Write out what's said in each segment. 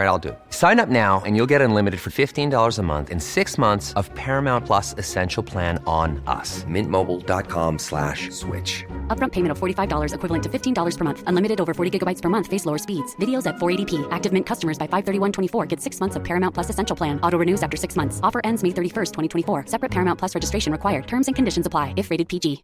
All right, I'll do it. Sign up now and you'll get unlimited for $15 a month and six months of Paramount Plus Essential Plan on us. Mintmobile.com slash switch. Upfront payment of $45 equivalent to $15 per month. Unlimited over 40 gigabytes per month. Face lower speeds. Videos at 480p. Active Mint customers by 531.24 get six months of Paramount Plus Essential Plan. Auto renews after six months. Offer ends May 31st, 2024. Separate Paramount Plus registration required. Terms and conditions apply if rated PG.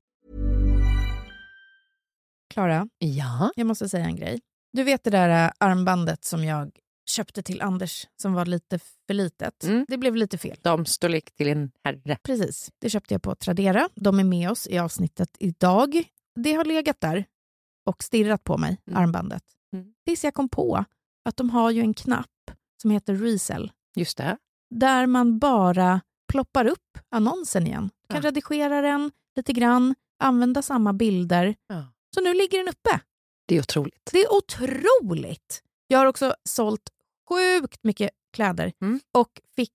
Klara, Ja. jag måste säga en grej. Du vet det där äh, armbandet som jag köpte till Anders som var lite för litet. Mm. Det blev lite fel. Damstorlek till en herre. Precis. Det köpte jag på Tradera. De är med oss i avsnittet idag. Det har legat där och stirrat på mig, Mm. armbandet. Mm. Tills jag kom på att de har ju en knapp som heter Resell Just det. där man bara ploppar upp annonsen igen. Du kan Ja. redigera den lite grann, använda samma bilder. Ja. Så nu ligger den uppe. Det är otroligt. Det är otroligt! Jag har också sålt sjukt mycket kläder Mm. och fick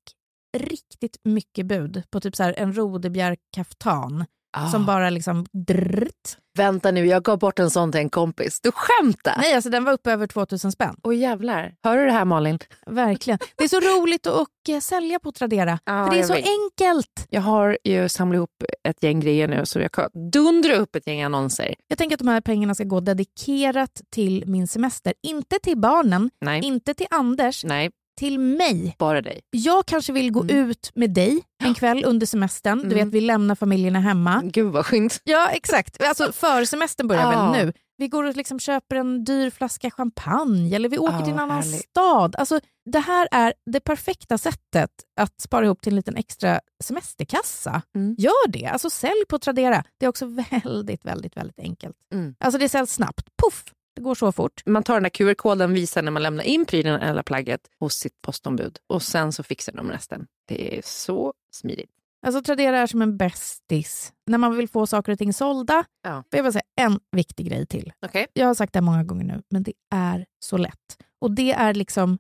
riktigt mycket bud på typ så en rodebjärkaftan som bara liksom drrt. Vänta nu, jag gav bort en sån till en kompis. Du skämtar? Nej, alltså den var uppe över 2000 spänn. Åh jävlar. Hör du det här Malin? Verkligen. Det är så roligt att och, eh, sälja på Tradera. Ja, för det är så vet. enkelt. Jag har ju samlat ihop ett gäng grejer nu så jag kan dundra upp ett gäng annonser. Jag tänker att de här pengarna ska gå dedikerat till min semester. Inte till barnen, Nej, inte till Anders, nej, till mig. bara dig. Jag kanske vill gå Mm. ut med dig en kväll under semestern. Du Mm. vet, vi lämnar familjerna hemma. Gud vad skönt. Ja, exakt. Alltså försemestern börjar Ja. väl nu. Vi går och liksom köper en dyr flaska champagne eller vi åker Ja, till en annan härligt. stad. Alltså, det här är det perfekta sättet att spara ihop till en liten extra semesterkassa. Mm. Gör det. Alltså sälj på Tradera. Det är också väldigt, väldigt, väldigt enkelt. Mm. Alltså det säljs snabbt. Puff! Det går så fort. Man tar den där QR-koden, visar när man lämnar in prylen eller plagget hos sitt postombud och sen så fixar de resten. Det är så smidigt. Alltså Tradera är som en bästis. När man vill få saker och ting sålda. Ja. Jag vill säga en viktig grej till. Okej. Jag har sagt det många gånger nu, men det är så lätt. Och det är liksom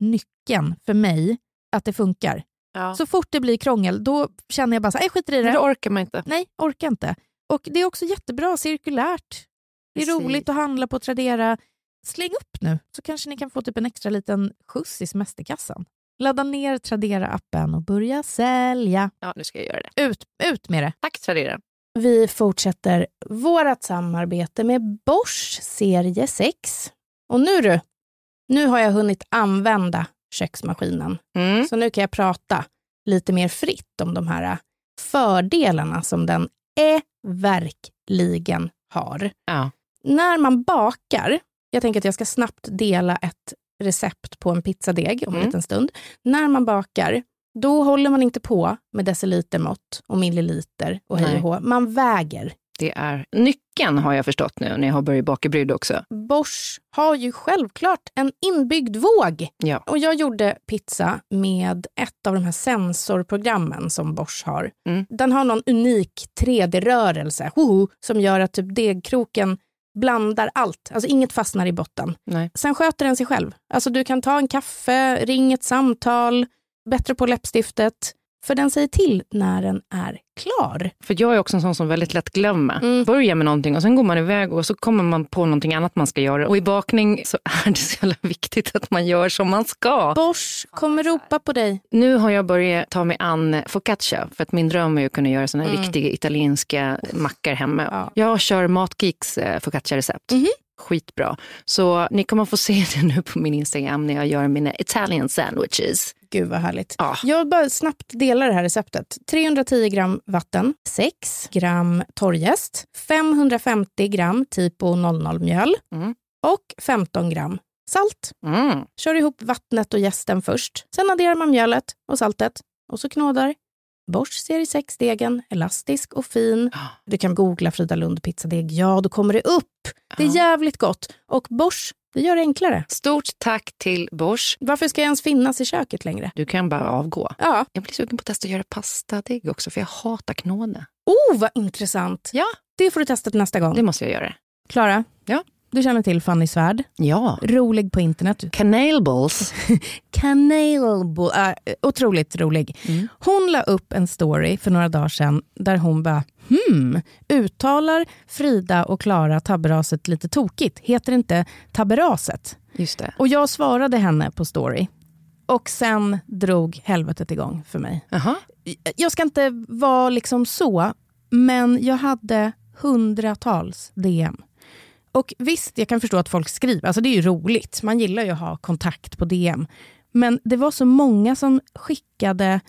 nyckeln för mig att det funkar. Ja. Så fort det blir krångel, då känner jag bara så här, "Nej, skiter i Men det. det orkar man inte. Nej, orkar inte. Och det är också jättebra cirkulärt. Det är Precis. roligt att handla på Tradera. Släng upp nu, så kanske ni kan få typ en extra liten skjuts i semesterkassan. Ladda ner Tradera-appen och börja sälja. Ja, nu ska jag göra det. Ut, ut med det! Tack Tradera. Vi fortsätter vårt samarbete med Bosch serie 6. Och nu du, nu har jag hunnit använda köksmaskinen. Mm. Så nu kan jag prata lite mer fritt om de här fördelarna som den är verkligen har. Ja. När man bakar, jag tänker att jag ska snabbt dela ett recept på en pizzadeg om en Mm. liten stund. När man bakar, då håller man inte på med decilitermått och milliliter och hej och hå. Man väger. Det är nyckeln har jag förstått nu när jag har börjat baka bryd också. Bosch har ju självklart en inbyggd våg. Ja. Och jag gjorde pizza med ett av de här sensorprogrammen som Bosch har. Mm. Den har någon unik 3D-rörelse hoho, som gör att typ degkroken blandar allt. Alltså inget fastnar i botten. Nej. Sen sköter den sig själv. Alltså du kan ta en kaffe, ring ett samtal, bättre på läppstiftet. För den säger till när den är klar. För jag är också en sån som väldigt lätt glömmer. Mm. Börjar med någonting och sen går man iväg och så kommer man på någonting annat man ska göra. Och i bakning så är det så jävla viktigt att man gör som man ska. Bosch kommer ropa på dig. Nu har jag börjat ta mig an focaccia för att min dröm är att kunna göra såna här Mm. riktiga italienska mackor hemma. Ja. Jag kör Matgeeks eh, focaccia-recept. Mhm. Skitbra. Så ni kommer få se det nu på min Instagram när jag gör mina Italian sandwiches. Gud vad härligt. Ja. Jag bara snabbt delar det här receptet. 310 gram vatten, 6 gram torrjäst, 550 gram typo 00-mjöl Mm. och 15 gram salt. Mm. Kör ihop vattnet och jästen först. Sen adderar man mjölet och saltet och så knådar. Bosch serie 6-degen, elastisk och fin. Du kan googla Frida Lund pizzadeg. Ja, då kommer det upp. Det är jävligt gott. Och Bosch, det gör det enklare. Stort tack till Bosch. Varför ska jag ens finnas i köket längre? Du kan bara avgå. Ja. Jag blir sugen på att testa att göra pastadeg också, för jag hatar knåda. Oh, vad intressant. Ja, Det får du testa till nästa gång. det måste jag göra. Klara, Ja. Du känner till Fanny Svärd. Ja. Rolig på internet. Canalballs. Kanelbo, äh, otroligt rolig. Hon la upp en story för några dagar sedan där hon bara, hmm, uttalar Frida och Klara tabberaset lite tokigt? Heter det inte tabberaset? Just det. Och jag svarade henne på story. Och sen drog helvetet igång för mig. Jaha. Jag ska inte vara liksom så, men jag hade hundratals DM. Och visst, jag kan förstå att folk skriver, alltså det är ju roligt. Man gillar ju att ha kontakt på DM. Men det var så många som skickade,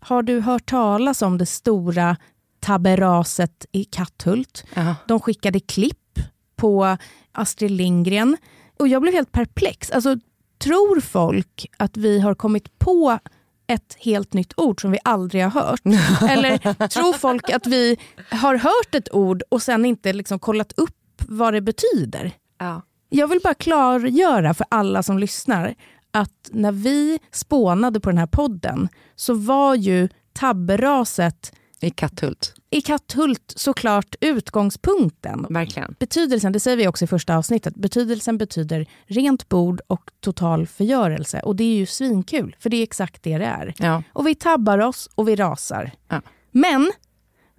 har du hört talas om det stora tabberaset i Katthult? Jaha. De skickade klipp på Astrid Lindgren. Och jag blev helt perplex. Alltså, tror folk att vi har kommit på ett helt nytt ord som vi aldrig har hört? Eller tror folk att vi har hört ett ord och sen inte liksom kollat upp vad det betyder? Ja. Jag vill bara klargöra för alla som lyssnar att när vi spånade på den här podden så var ju tabberaset I Katthult. i Katthult såklart utgångspunkten. Verkligen. Betydelsen, det säger vi också i första avsnittet, betydelsen betyder rent bord och total förgörelse. Och det är ju svinkul, för det är exakt det det är. Ja. Och vi tabbar oss och vi rasar. Ja. Men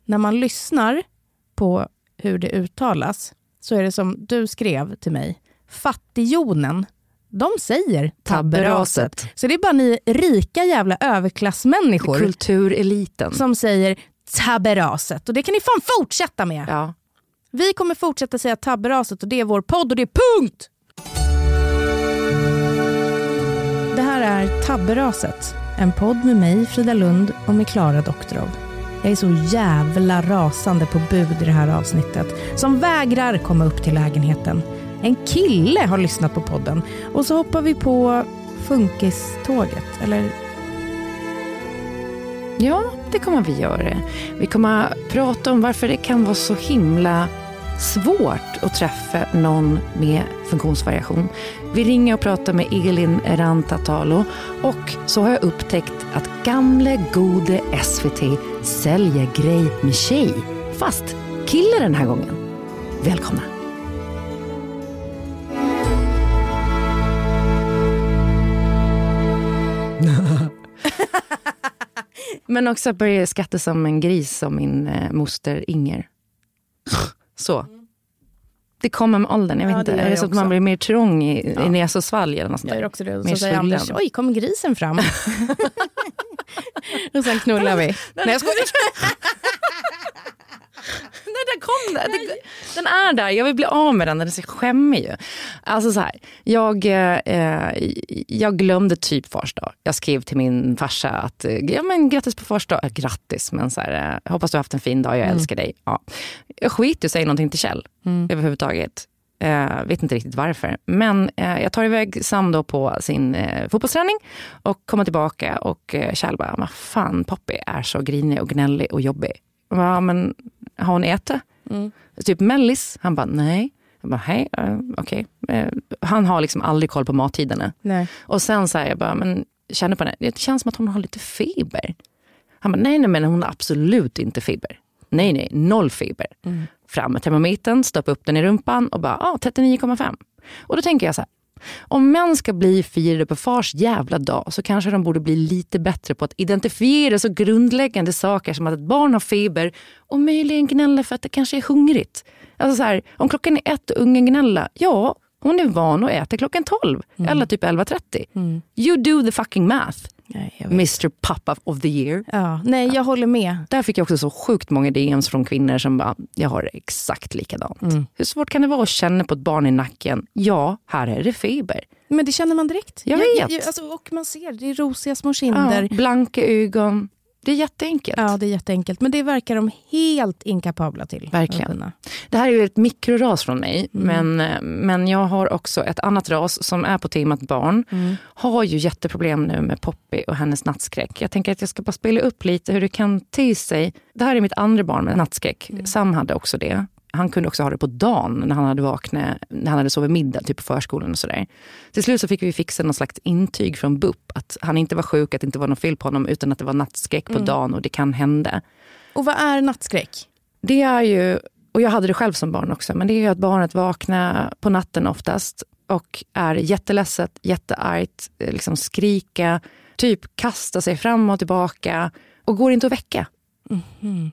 när man lyssnar på hur det uttalas så är det som du skrev till mig, fattigjonen, de säger tabberaset. Tabberaset. Så det är bara ni rika jävla överklassmänniskor Kultureliten. som säger tabberaset. Och det kan ni fan fortsätta med. Ja. Vi kommer fortsätta säga tabberaset och det är vår podd och det är punkt! Det här är Tabberaset, en podd med mig, Frida Lund och med Klara Doktorov. Jag är så jävla rasande på bud i det här avsnittet som vägrar komma upp till lägenheten. En kille har lyssnat på podden och så hoppar vi på funkiståget, eller Ja, det kommer vi göra. Vi kommer prata om varför det kan vara så himla svårt att träffa någon med funktionsvariation. Vi ringer och pratar med Elin Rantatalo och så har jag upptäckt att gamle gode SVT säljer grej med tjej. Fast kille den här gången. Välkomna. Men också börja skatta som en gris som min eh, moster Inger. Så. Det kommer med åldern. Jag vet Ja, inte. det Är det så att man blir mer trång i, i näs och svalg eller något Jag gör också det. Mer Så säger. Anders, oj, kom grisen fram? och sen knullar vi. Nej, jag skojar. Nej, den kom där. Den, den är där. Jag vill bli av med den. Den skämmig ju. Alltså så här. Jag, eh, jag glömde typ fars dag. Jag skrev till min farsa att eh, ja, men grattis på fars dag. Eh, grattis, men så här, eh, hoppas du har haft en fin dag. Jag älskar dig. Ja. Jag skiter i att säga någonting till Kjell överhuvudtaget. Eh, vet inte riktigt varför. Men eh, jag tar iväg Sam då på sin eh, fotbollsträning och kommer tillbaka och eh, Kjell bara, vad fan Poppy är så grinig och gnällig och jobbig. Ja, men har hon ätit? Typ mellis? Han bara, nej. Jag bara, hej, uh, okej. Eh, han har liksom aldrig koll på mattiderna. Nej. Och sen så här, jag bara, men känner på henne, det känns som att hon har lite feber. Han bara, nej, nej, men hon har absolut inte feber. Nej, nej, noll feber. Fram med termometern, stoppa upp den i rumpan och bara, ah, 39,5. Och då tänker jag så här, om män ska bli firade på fars jävla dag så kanske de borde bli lite bättre på att identifiera så grundläggande saker som att ett barn har feber och möjligen gnäller för att det kanske är hungrigt. Alltså så här, om klockan är ett och ungen gnäller, ja, hon är van att äta klockan 12 eller typ 11.30. You do the fucking math, Nej, jag. Mr Papa of the year. Ja, nej, jag håller med. Där fick jag också så sjukt många DMs från kvinnor som bara, jag har det exakt likadant. Hur svårt kan det vara att känna på ett barn i nacken? Ja, här är det feber. Men det känner man direkt. Jag vet. alltså, och man ser, det är rosiga små kinder. Ja, blanka ögon. Det är jätteenkelt. Ja, det är jätteenkelt. Men det verkar de helt inkapabla till. Verkligen. Det här är ju ett mikroras från mig, Mm. men, men jag har också ett annat ras som är på temat barn. Mm. Har ju jätteproblem nu med Poppy och hennes nattskräck. Jag tänker att jag ska bara spela upp lite hur det kan te sig. Det här är mitt andra barn med nattskräck. Mm. Sam hade också det. Han kunde också ha det på dagen när han hade vaknat, när han hade sovit middag, typ på förskolan och sådär. Till slut så fick vi fixa någon slags intyg från BUP att han inte var sjuk, att det inte var något fel på honom, utan att det var nattskräck Mm. på dagen och det kan hända. Och vad är nattskräck? Det är ju, och jag hade det själv som barn också, men det är ju att barnet vaknar på natten oftast och är jätteledset, jätteargt, eh, liksom skrika, typ kasta sig fram och tillbaka och går inte att väcka.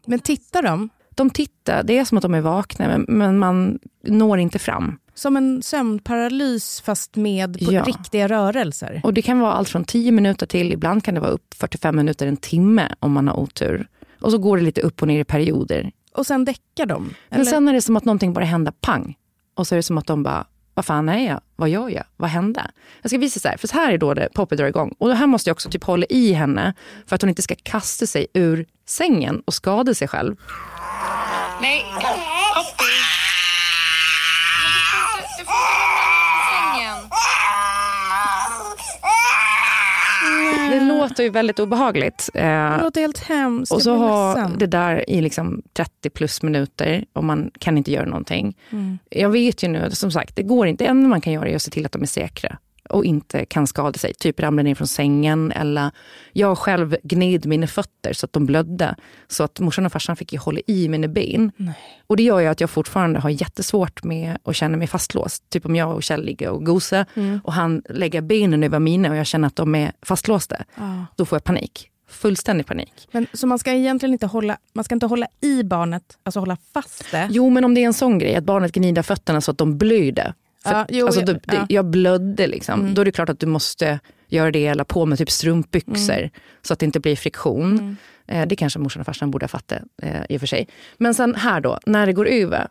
Men tittar de De tittar, det är som att de är vakna men, men man når inte fram. som en sömnparalys fast med på Ja. riktiga rörelser? Och det kan vara allt från 10 minuter till, ibland kan det vara upp 45 minuter, en timme om man har otur. Och så går det lite upp och ner i perioder. Och sen däckar de? Men sen är det som att någonting bara händer pang. Och så är det som att de bara, vad fan är jag? Vad gör jag? Vad hände? Jag ska visa så här, för så här är då det Poppy drar igång. Och här måste jag också typ hålla i henne för att hon inte ska kasta sig ur sängen och skada sig själv. Nej, Poppy. Du får inte, du får inte lämna sängen. Det låter ju väldigt obehagligt. Eh, Det låter helt hemskt. och så ledsen. det där i liksom 30 plus minuter och man kan inte göra någonting. Jag vet ju nu, som sagt, det går inte. Det enda man kan göra är att se till att de är säkra och inte kan skada sig. Typ ramla ner från sängen eller jag själv gned mina fötter så att de blödde. Så att morsan och farsan fick ju hålla i mina ben. Och det gör ju att jag fortfarande har jättesvårt med att känna mig fastlåst. Typ om jag och Kjell ligger och gosar och han lägger benen över mina och jag känner att de är fastlåsta. Då får jag panik. Fullständig panik. Men, så man ska egentligen inte hålla, man ska inte hålla i barnet, alltså hålla fast det? Jo, men om det är en sån grej, att barnet gnider fötterna så att de blöjde. För, Ja, jo, alltså, det, det, ja. Mm. Jag blödde liksom. Då är det klart att du måste göra det eller på med typ strumpbyxor Mm. så att det inte blir friktion. Eh, det kanske morsan och farsan borde ha fattat eh, i och för sig. Men sen här då, när det går över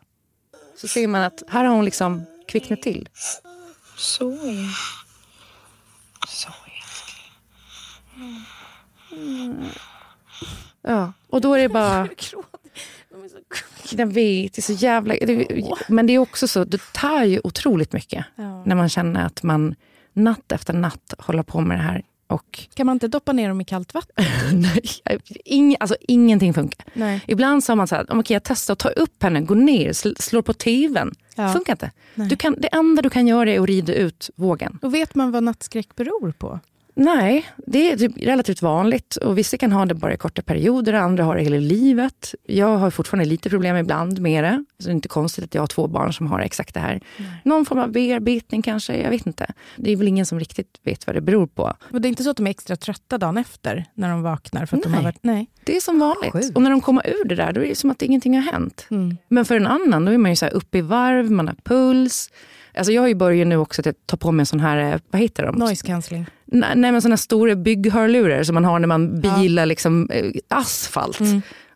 så ser man att här har hon liksom kvicknat till. Så ja. Så ja. Ja, och då är det bara... Jag vet, det är så jävla... Det, men det är också så, det tar ju otroligt mycket när man känner att man natt efter natt håller på med det här. Och Kan man inte doppa ner dem i kallt vatten? nej, ing, alltså, ingenting funkar. Nej. Ibland så har man så här, okay, jag testar att ta upp henne, gå ner, sl, slår på tvn. Ja. Funkar inte. Du kan, det enda du kan göra är att rida ut vågen. Och vet man vad nattskräck beror på? Nej, det är typ relativt vanligt. Och Vissa kan ha det bara i korta perioder, andra har det hela livet. Jag har fortfarande lite problem ibland med det. Så det är inte konstigt att jag har två barn som har exakt det här. Någon form av bearbetning kanske, jag vet inte. Det är väl ingen som riktigt vet vad det beror på. Och det är inte så att de är extra trötta dagen efter när de vaknar? För att De Nej. har varit, nej. Det är som vanligt. Sjukt. Och när de kommer ur det där, då är det som att ingenting har hänt. Men för en annan, då är man ju så här uppe i varv, man har puls. Alltså jag har ju börjat nu också att ta på mig en sån här, eh, vad heter de? Noise cancelling. Nej, men såna stora bygghörlurar som man har när man bilar liksom, eh, asfalt.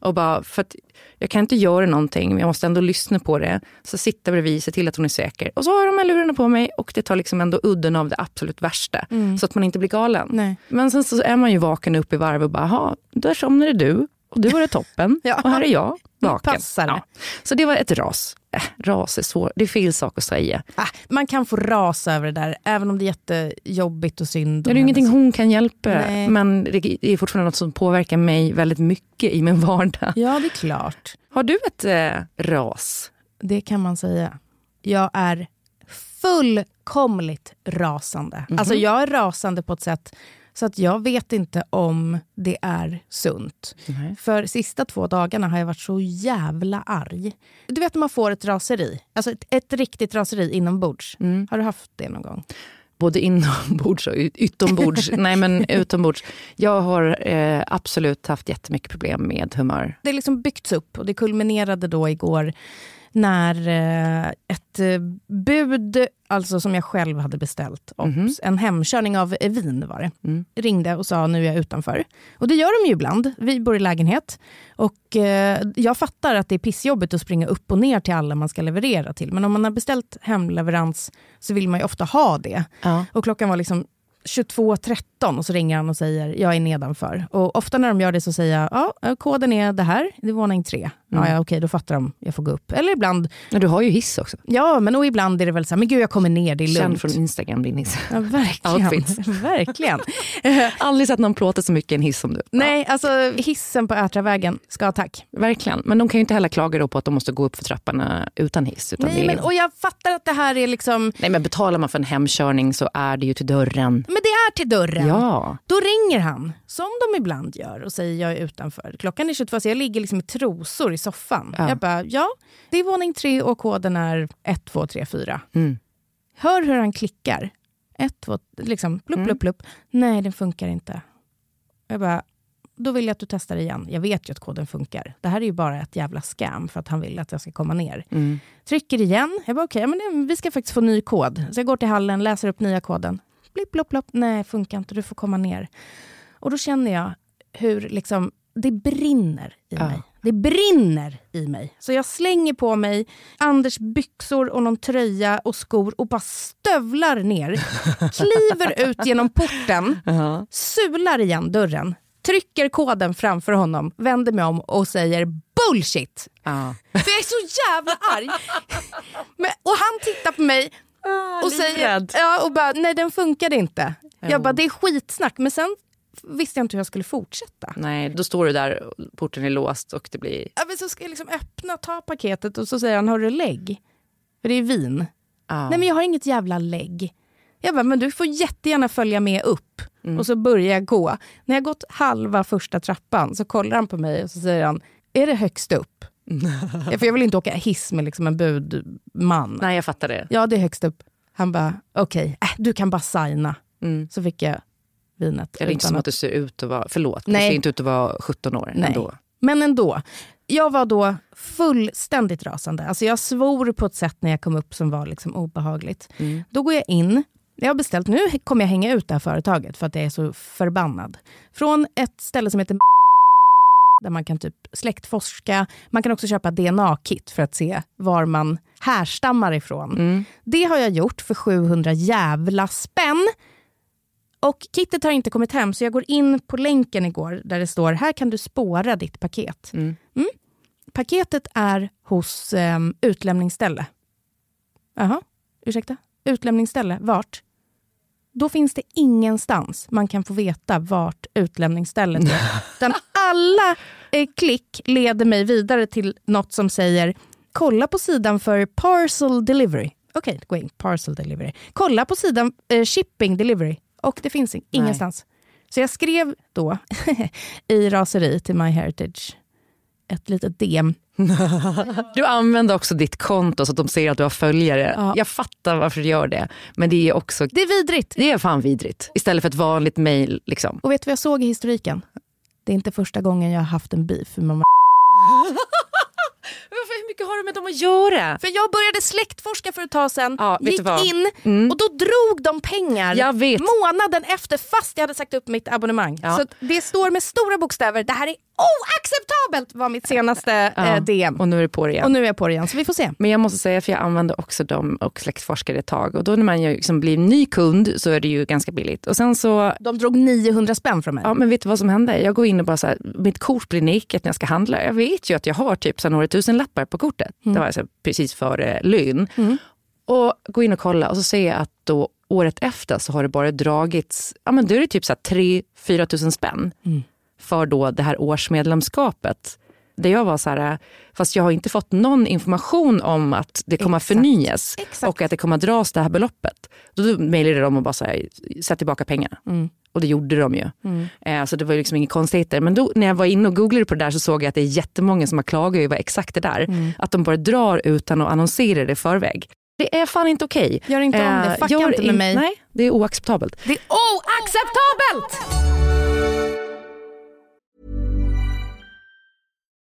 Och bara, för att jag kan inte göra någonting, men jag måste ändå lyssna på det. Så sitta bredvid, se till att hon är säker. Och så har jag de här lurarna på mig och det tar liksom ändå udden av det absolut värsta. Så att man inte blir galen. Nej. Men sen så är man ju vaken upp i varv och bara, "Jaha, där somnade du. Och du var det toppen. Ja. Och här är jag, vaken. passar det. Så det var ett ras. Äh, ras är svårt, det är fel sak att säga. Ah, man kan få rasa över det där, även om det är jättejobbigt och synd. Det är ingenting hon kan hjälpa, Nej. men det är fortfarande något som påverkar mig väldigt mycket i min vardag. Ja, det är klart. Har du ett eh, ras? Det kan man säga. Jag är fullkomligt rasande. Alltså jag är rasande på ett sätt så att jag vet inte om det är sunt. För sista två dagarna har jag varit så jävla arg. Du vet när man får ett raseri, alltså ett, ett riktigt raseri inombords. Har du haft det någon gång? Både inombords och ut- utombords. Nej, men utombords. Jag har eh, absolut haft jättemycket problem med humör. Det är liksom byggts upp och det kulminerade då igår när eh, ett eh, bud, alltså som jag själv hade beställt, obs, en hemkörning av vin var det, ringde och sa nu är jag utanför. Och det gör de ju ibland, vi bor i lägenhet. Och eh, jag fattar att det är pissjobbigt att springa upp och ner till alla man ska leverera till. Men om man har beställt hemleverans så vill man ju ofta ha det. Ja. Och klockan var liksom 22.13 och så ringer han och säger jag är nedanför. Och ofta när de gör det så säger jag ja, koden är det här, det är våning 3. Ja, ja, okej, då fattar de, jag får gå upp. Eller ibland, Men du har ju hiss också. ja men och ibland är det väl så här, men gud jag kommer ner, det är Känd lugnt. från Instagram din hiss. Ja, verkligen. Outfits. verkligen. Aldrig sett någon plåta så mycket i en hiss som du. Nej, alltså hissen på Ätravägen ska tack. Verkligen. Men de kan ju inte heller klaga på att de måste gå upp för trapporna utan hiss. Utan Nej, är... men, och jag fattar att det här är liksom, Nej, men betalar man för en hemkörning så är det ju till dörren. Men det är till dörren. Ja. Då ringer han, som de ibland gör, och säger jag är utanför. Klockan är 22, så jag ligger liksom i trosor i soffan. Ja. Jag bara, ja, det är våning tre och koden är 1, 2, 3, 4. Mm. Hör hur han klickar. 1, 2, liksom plupp, Mm. plupp, plupp. Nej, den funkar inte. Jag bara, då vill jag att du testar igen. Jag vet ju att koden funkar. Det här är ju bara ett jävla scam för att han vill att jag ska komma ner. Mm. Trycker igen. Jag bara, okej, men det- vi ska faktiskt få ny kod. Så jag går till hallen, läser upp nya koden. Blipp, plopp, plopp. Nej, funkar inte. Du får komma ner. Och då känner jag hur liksom, det brinner i Ja. mig. Det brinner i mig. Så jag slänger på mig Anders byxor och någon tröja och skor och bara stövlar ner. Kliver ut genom porten, Ja. sular igen dörren, trycker koden framför honom, vänder mig om och säger bullshit. Ja. För jag är så jävla arg. Men, och han tittar på mig och säger, ja, och bara, nej den funkade inte. Jo. Jag bara, det är skitsnack. Men sen visste jag inte hur jag skulle fortsätta. Nej, då står du där, porten är låst och det blir... Ja, men så ska jag liksom öppna, ta paketet och så säger han, har du lägg? För det är vin. Ja. Nej men jag har inget jävla lägg. Jag bara, men du får jättegärna följa med upp. Och så börjar jag gå. När jag gått halva första trappan så kollar han på mig och så säger han, är det högst upp? För jag vill inte åka hiss med liksom en budman. Nej, jag fattar det. Ja, det är högst upp. Han bara, okej, äh, du kan bara signa. Mm. Så fick jag vinet. Det är inte som att du ser ut att vara... Förlåt, Nej. du ser inte ut att vara 17 år Nej. ändå. Men ändå. Jag var då fullständigt rasande. Alltså jag svor på ett sätt när jag kom upp som var liksom obehagligt. Mm. Då går jag in. Jag har beställt, nu kommer jag hänga ut det här företaget för att jag är så förbannad. Från ett ställe som heter där man kan typ släktforska. Man kan också köpa DNA-kit för att se var man härstammar ifrån. Det har jag gjort för 700 jävla spänn. Och kittet har inte kommit hem så jag går in på länken igår där det står här kan du spåra ditt paket. Mm. Paketet är hos um, utlämningsställe. Jaha, ursäkta? Utlämningsställe, vart? Då finns det ingenstans man kan få veta vart utlämningsstället är. Utan alla eh, klick leder mig vidare till något som säger kolla på sidan för parcel delivery. Okej, gå in, parcel delivery. Kolla på sidan eh, shipping delivery. Och det finns in- ingenstans. Så jag skrev då i raseri till MyHeritage ett litet DM. Du använder också ditt konto så att de ser att du har följare. Ja. Jag fattar varför du gör det. Men det är också... Det är vidrigt. Det är fan vidrigt. Istället för ett vanligt mail. Liksom. Och vet du vad jag såg i historiken? Det är inte första gången jag har haft en beef med mamma. Hur mycket har du med dem att göra? För jag började släktforska för ett tag sedan, Ja, gick in Mm. och då drog de pengar månaden efter fast jag hade sagt upp mitt abonnemang. Ja. Så det står med stora bokstäver, det här är oacceptabelt var mitt senaste Ja, eh, DM. Och nu är det på det igen. Och nu är jag på det igen, så vi får se. Men jag måste säga, för jag använde också dem och släktforskade ett tag. Och då när man liksom blir ny kund så är det ju ganska billigt. Och sen så, De drog 900 spänn från mig. ja men vet du vad som hände? Jag går in och bara så här, mitt kort blir nicket när jag ska handla. Jag vet ju att jag har typ så några tusen lappar på kortet. Det var alltså precis före lön. Och går in och kollar och så ser jag att då året efter så har det bara dragits, ja men då är det typ så här 3-4 tusen spänn. För då det här årsmedlemskapet. Där jag var så här, fast jag har inte fått någon information om att det kommer Exakt. förnyas Exakt. och att det kommer dras det här beloppet. Då, mejlade de och bara så här, sätt tillbaka pengarna. Och det gjorde de ju. Eh, så det var liksom inget konstigheter. Men då, när jag var inne och googlade på det där så såg jag att det är jättemånga som har klagat över exakt det där. Att de bara drar utan att annonsera det i förväg. Det är fan inte okej. Gör inte om det. Eh, Fucka inte med in- mig. Nej, det är oacceptabelt. Det är oacceptabelt!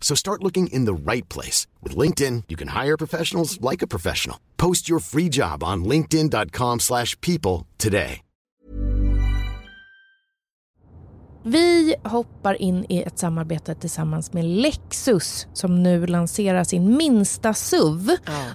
So start looking in the right place. With LinkedIn, you can hire professionals like a professional. Post your free job on linkedin.com slash people today. Vi hoppar in i ett samarbete tillsammans med Lexus som nu lanserar sin minsta SUV.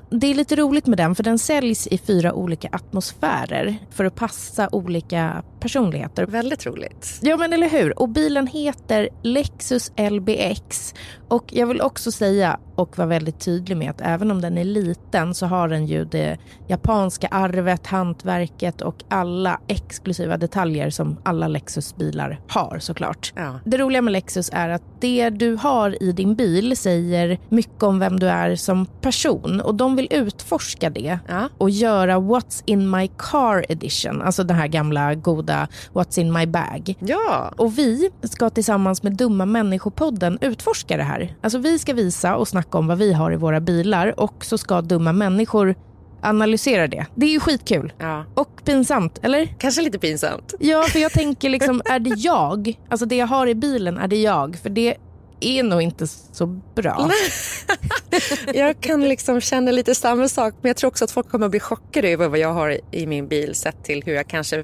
Det är lite roligt med den för den säljs i fyra olika atmosfärer för att passa olika personligheter. Väldigt roligt. Ja men eller hur. Och bilen heter Lexus LBX. Och jag vill också säga och vara väldigt tydlig med att även om den är liten så har den ju det japanska arvet, hantverket och alla exklusiva detaljer som alla Lexus-bilar har såklart. Ja. Det roliga med Lexus är att det du har i din bil säger mycket om vem du är som person och de vill utforska det Ja. och göra What's in my car edition, alltså den här gamla goda What's in my bag. Ja. Och vi ska tillsammans med Dumma människopodden utforska det här. Alltså vi ska visa och snacka om vad vi har i våra bilar och så ska dumma människor analysera det. Det är ju skitkul. ja. Och pinsamt, eller? Kanske lite pinsamt. Ja, för jag tänker liksom, är det jag? Alltså det jag har i bilen, är det jag? För det är nog inte så bra. Jag kan liksom känna lite samma sak men jag tror också att folk kommer att bli chockade över vad jag har i min bil sett till hur jag kanske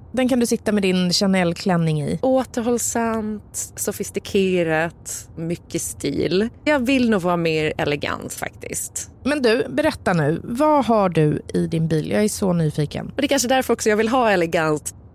Den kan du sitta med din Chanel-klänning i. Återhållsamt, sofistikerat, mycket stil. Jag vill nog vara mer elegant faktiskt. Men du, berätta nu. Vad har du i din bil? Jag är så nyfiken. Och det är kanske därför också jag vill ha elegant.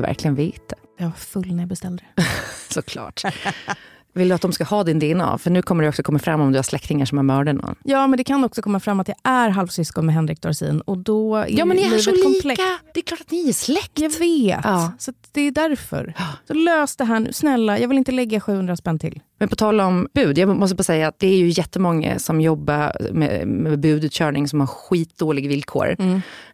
Du verkligen veta? Jag var full när jag beställde det. Såklart. Vill du att de ska ha din DNA? För nu kommer det också komma fram om du har släktingar som har mördat någon. Ja, men det kan också komma fram att jag är halvsyskon med Henrik Dorsin och då är Ja men ni är så lika! Det är klart att ni är släkt. Jag vet, Ja. så det är därför. Så lös det här nu, snälla. Jag vill inte lägga 700 spänn till. Men på tal om bud, jag måste bara säga att det är ju jättemånga som jobbar med, med budutkörning som har skitdåliga villkor.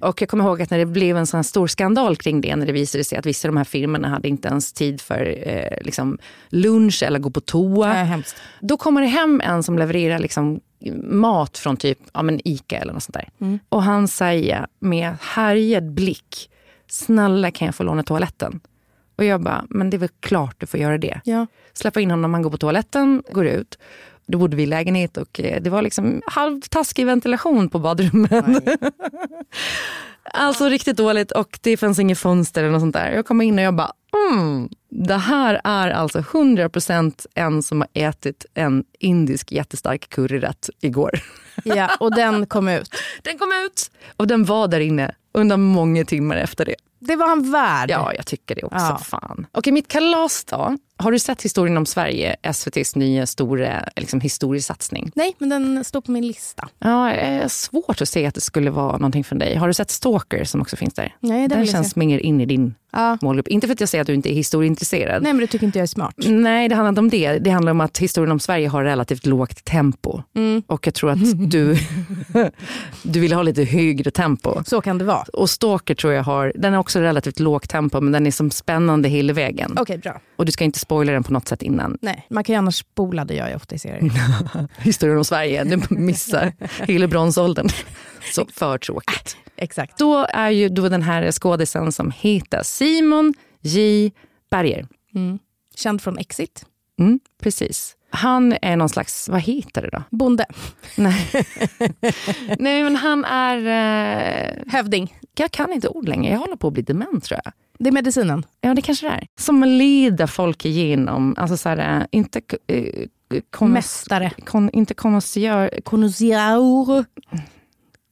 Och jag kommer ihåg att när det blev en sån här stor skandal kring det, när det visade sig att vissa av de här firmorna hade inte ens tid för eh, liksom lunch eller gå på toa. Då kommer det hem en som levererar liksom mat från typ ja, men Ica eller något sånt där. Och han säger med härjad blick, snälla kan jag få låna toaletten? Och jag bara, men det är väl klart du får göra det. Ja. Släppa in honom när man går på toaletten, går ut. Då bodde vi i lägenhet och eh, det var liksom halvtaskig ventilation på badrummen. alltså riktigt dåligt och det fanns inget fönster eller något sånt där. Jag kommer in och jag bara, mm, det här är alltså 100% en som har ätit en indisk jättestark curryrätt igår. Ja, och den kom ut. Den kom ut och den var där inne under många timmar efter det. Det var han värd. Ja, jag tycker det också. Ja. Fan. Okej, mitt kalas då. Har du sett Historien om Sverige, SVTs nya stora liksom, historiesatsning? Nej, men den står på min lista. Ja, det är svårt att se att det skulle vara någonting för dig. Har du sett Stalker som också finns där? Nej, den känns mer in i din Ja. målgrupp. Inte för att jag säger att du inte är historieintresserad. Nej, men det tycker inte jag är smart. Nej, det handlar inte om det. Det handlar om att historien om Sverige har relativt lågt tempo. Mm. Och jag tror att du, du vill ha lite högre tempo. Så kan det vara. Och Stalker tror jag har, den är också relativt lågt tempo men den är som spännande hela vägen. Okej, bra. Och du ska inte spoila den på något sätt innan. Nej, man kan ju annars spola, det gör jag ofta i serier. Historien om Sverige, du missar hela bronsåldern. Så för tråkigt. Exakt. Då är ju då den här skådisen som heter Simon J Berger. Känd från Exit. Mm, precis. Han är någon slags, vad heter det då? Bonde. Nej, Nej men han är, eh, Hövding. jag kan inte ord längre, jag håller på att bli dement tror jag. Det är medicinen. Ja, det kanske det är. Som leder folk igenom, alltså så här, eh, inte eh, konnos- Mästare. Kon, inte konnoisseur. Konosiaur.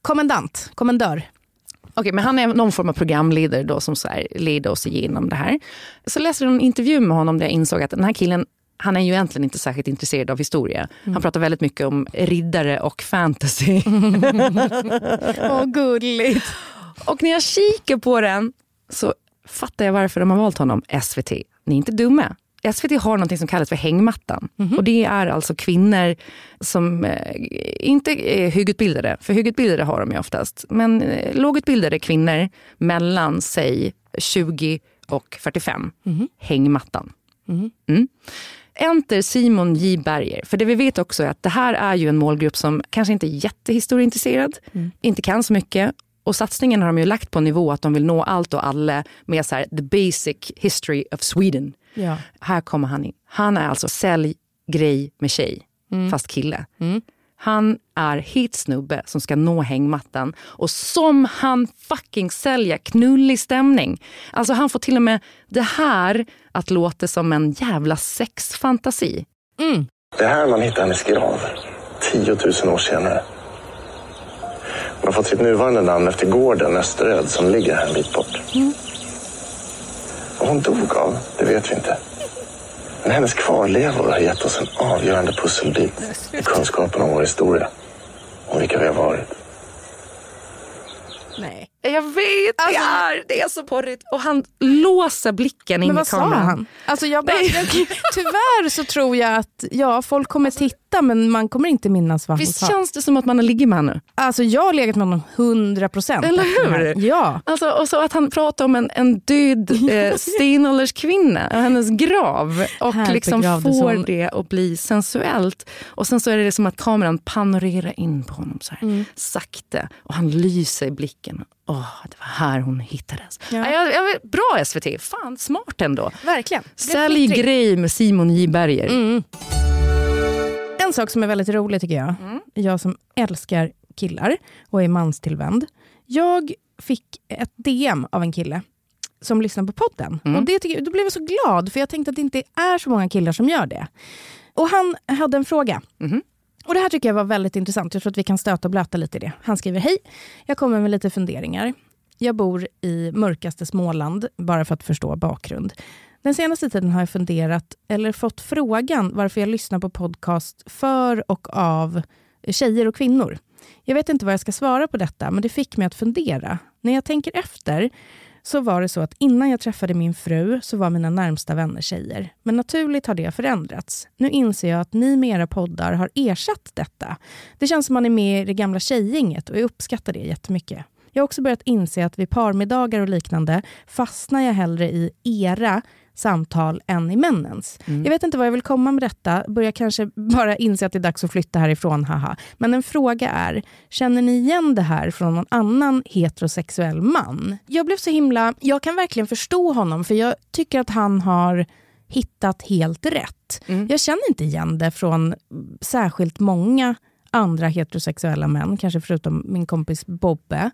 Kommendant. Kommendör. Okej, men han är någon form av programledare då som så leder oss igenom det här. Så läste jag en intervju med honom där jag insåg att den här killen han är ju egentligen inte särskilt intresserad av historia. Han pratar väldigt mycket om riddare och fantasy. Åh, gulligt. Och när jag kikar på den så fattar jag varför de har valt honom. SVT, ni är inte dumma. SVT har något som kallas för hängmattan. Och det är alltså kvinnor som eh, inte är högutbildade, för högutbildade har de ju oftast. Men eh, lågutbildade kvinnor mellan, säg 20 och 45. Hängmattan. Mm. Enter Simon J Berger. För det vi vet också är att det här är ju en målgrupp som kanske inte är jättehistorieintresserad, inte kan så mycket. Och satsningen har de ju lagt på nivå att de vill nå allt och alla med så här, the basic history of Sweden. Ja. Här kommer han in. Han är alltså sälj grej med tjej, fast kille. Han är hit snubbe som ska nå hängmattan och som han fucking säljer knullig stämning. Alltså han får till och med det här att låta som en jävla sexfantasi. Det här man hittar hennes grav 10 000 år senare. Hon har fått sitt nuvarande namn efter gården Österöd som ligger här en bit bort. Vad hon dog av, det vet vi inte. Men hennes kvarlevor har gett oss en avgörande pusselbit i kunskapen om vår historia och vilka vi har varit. Nej. Jag vet, det, är, det är så porrigt. Och han låser blicken in Men i vad sa kameran. han? Alltså jag bara, jag, tyvärr så tror jag att ja, folk kommer titta men man kommer inte minnas vad han Visst sa. känns det som att man har ligger med honom? Alltså jag har legat med honom 100 procent. Eller hur? Ja. Alltså, och så att han pratar om en, en död eh, stenålderskvinna och hennes grav och Här liksom får hon. det att bli sensuellt. Och sen så är det som att kameran panorerar in på honom så här, Mm. sakta och han lyser i blicken. Åh, det var här hon hittades. Ja. Ja. Jag, jag, bra SVT, fan smart ändå. Verkligen. Sälj grej med Simon J Berger. En sak som är väldigt rolig tycker jag, jag som älskar killar och är manstillvänd. Jag fick ett DM av en kille som lyssnar på podden. Och det tycker, då blev jag så glad, för jag tänkte att det inte är så många killar som gör det. Och han hade en fråga. Och Det här tycker jag var väldigt intressant. Jag tror att vi kan stöta och blöta lite i det. Han skriver, hej, jag kommer med lite funderingar. Jag bor i mörkaste Småland, bara för att förstå bakgrund. Den senaste tiden har jag funderat, eller fått frågan, varför jag lyssnar på podcast för och av tjejer och kvinnor. Jag vet inte vad jag ska svara på detta, men det fick mig att fundera. När jag tänker efter så var det så att innan jag träffade min fru så var mina närmsta vänner tjejer. Men naturligt har det förändrats. Nu inser jag att ni med era poddar har ersatt detta. Det känns som man är med i det gamla tjejgänget och jag uppskattar det jättemycket. Jag har också börjat inse att vid parmiddagar och liknande fastnar jag hellre i era samtal än i männens. Mm. Jag vet inte vad jag vill komma med detta, börjar kanske bara inse att det är dags att flytta härifrån, haha. Men en fråga är, känner ni igen det här från någon annan heterosexuell man? Jag blev så himla, jag kan verkligen förstå honom, för jag tycker att han har hittat helt rätt. Jag känner inte igen det från särskilt många andra heterosexuella män, kanske förutom min kompis Bobbe.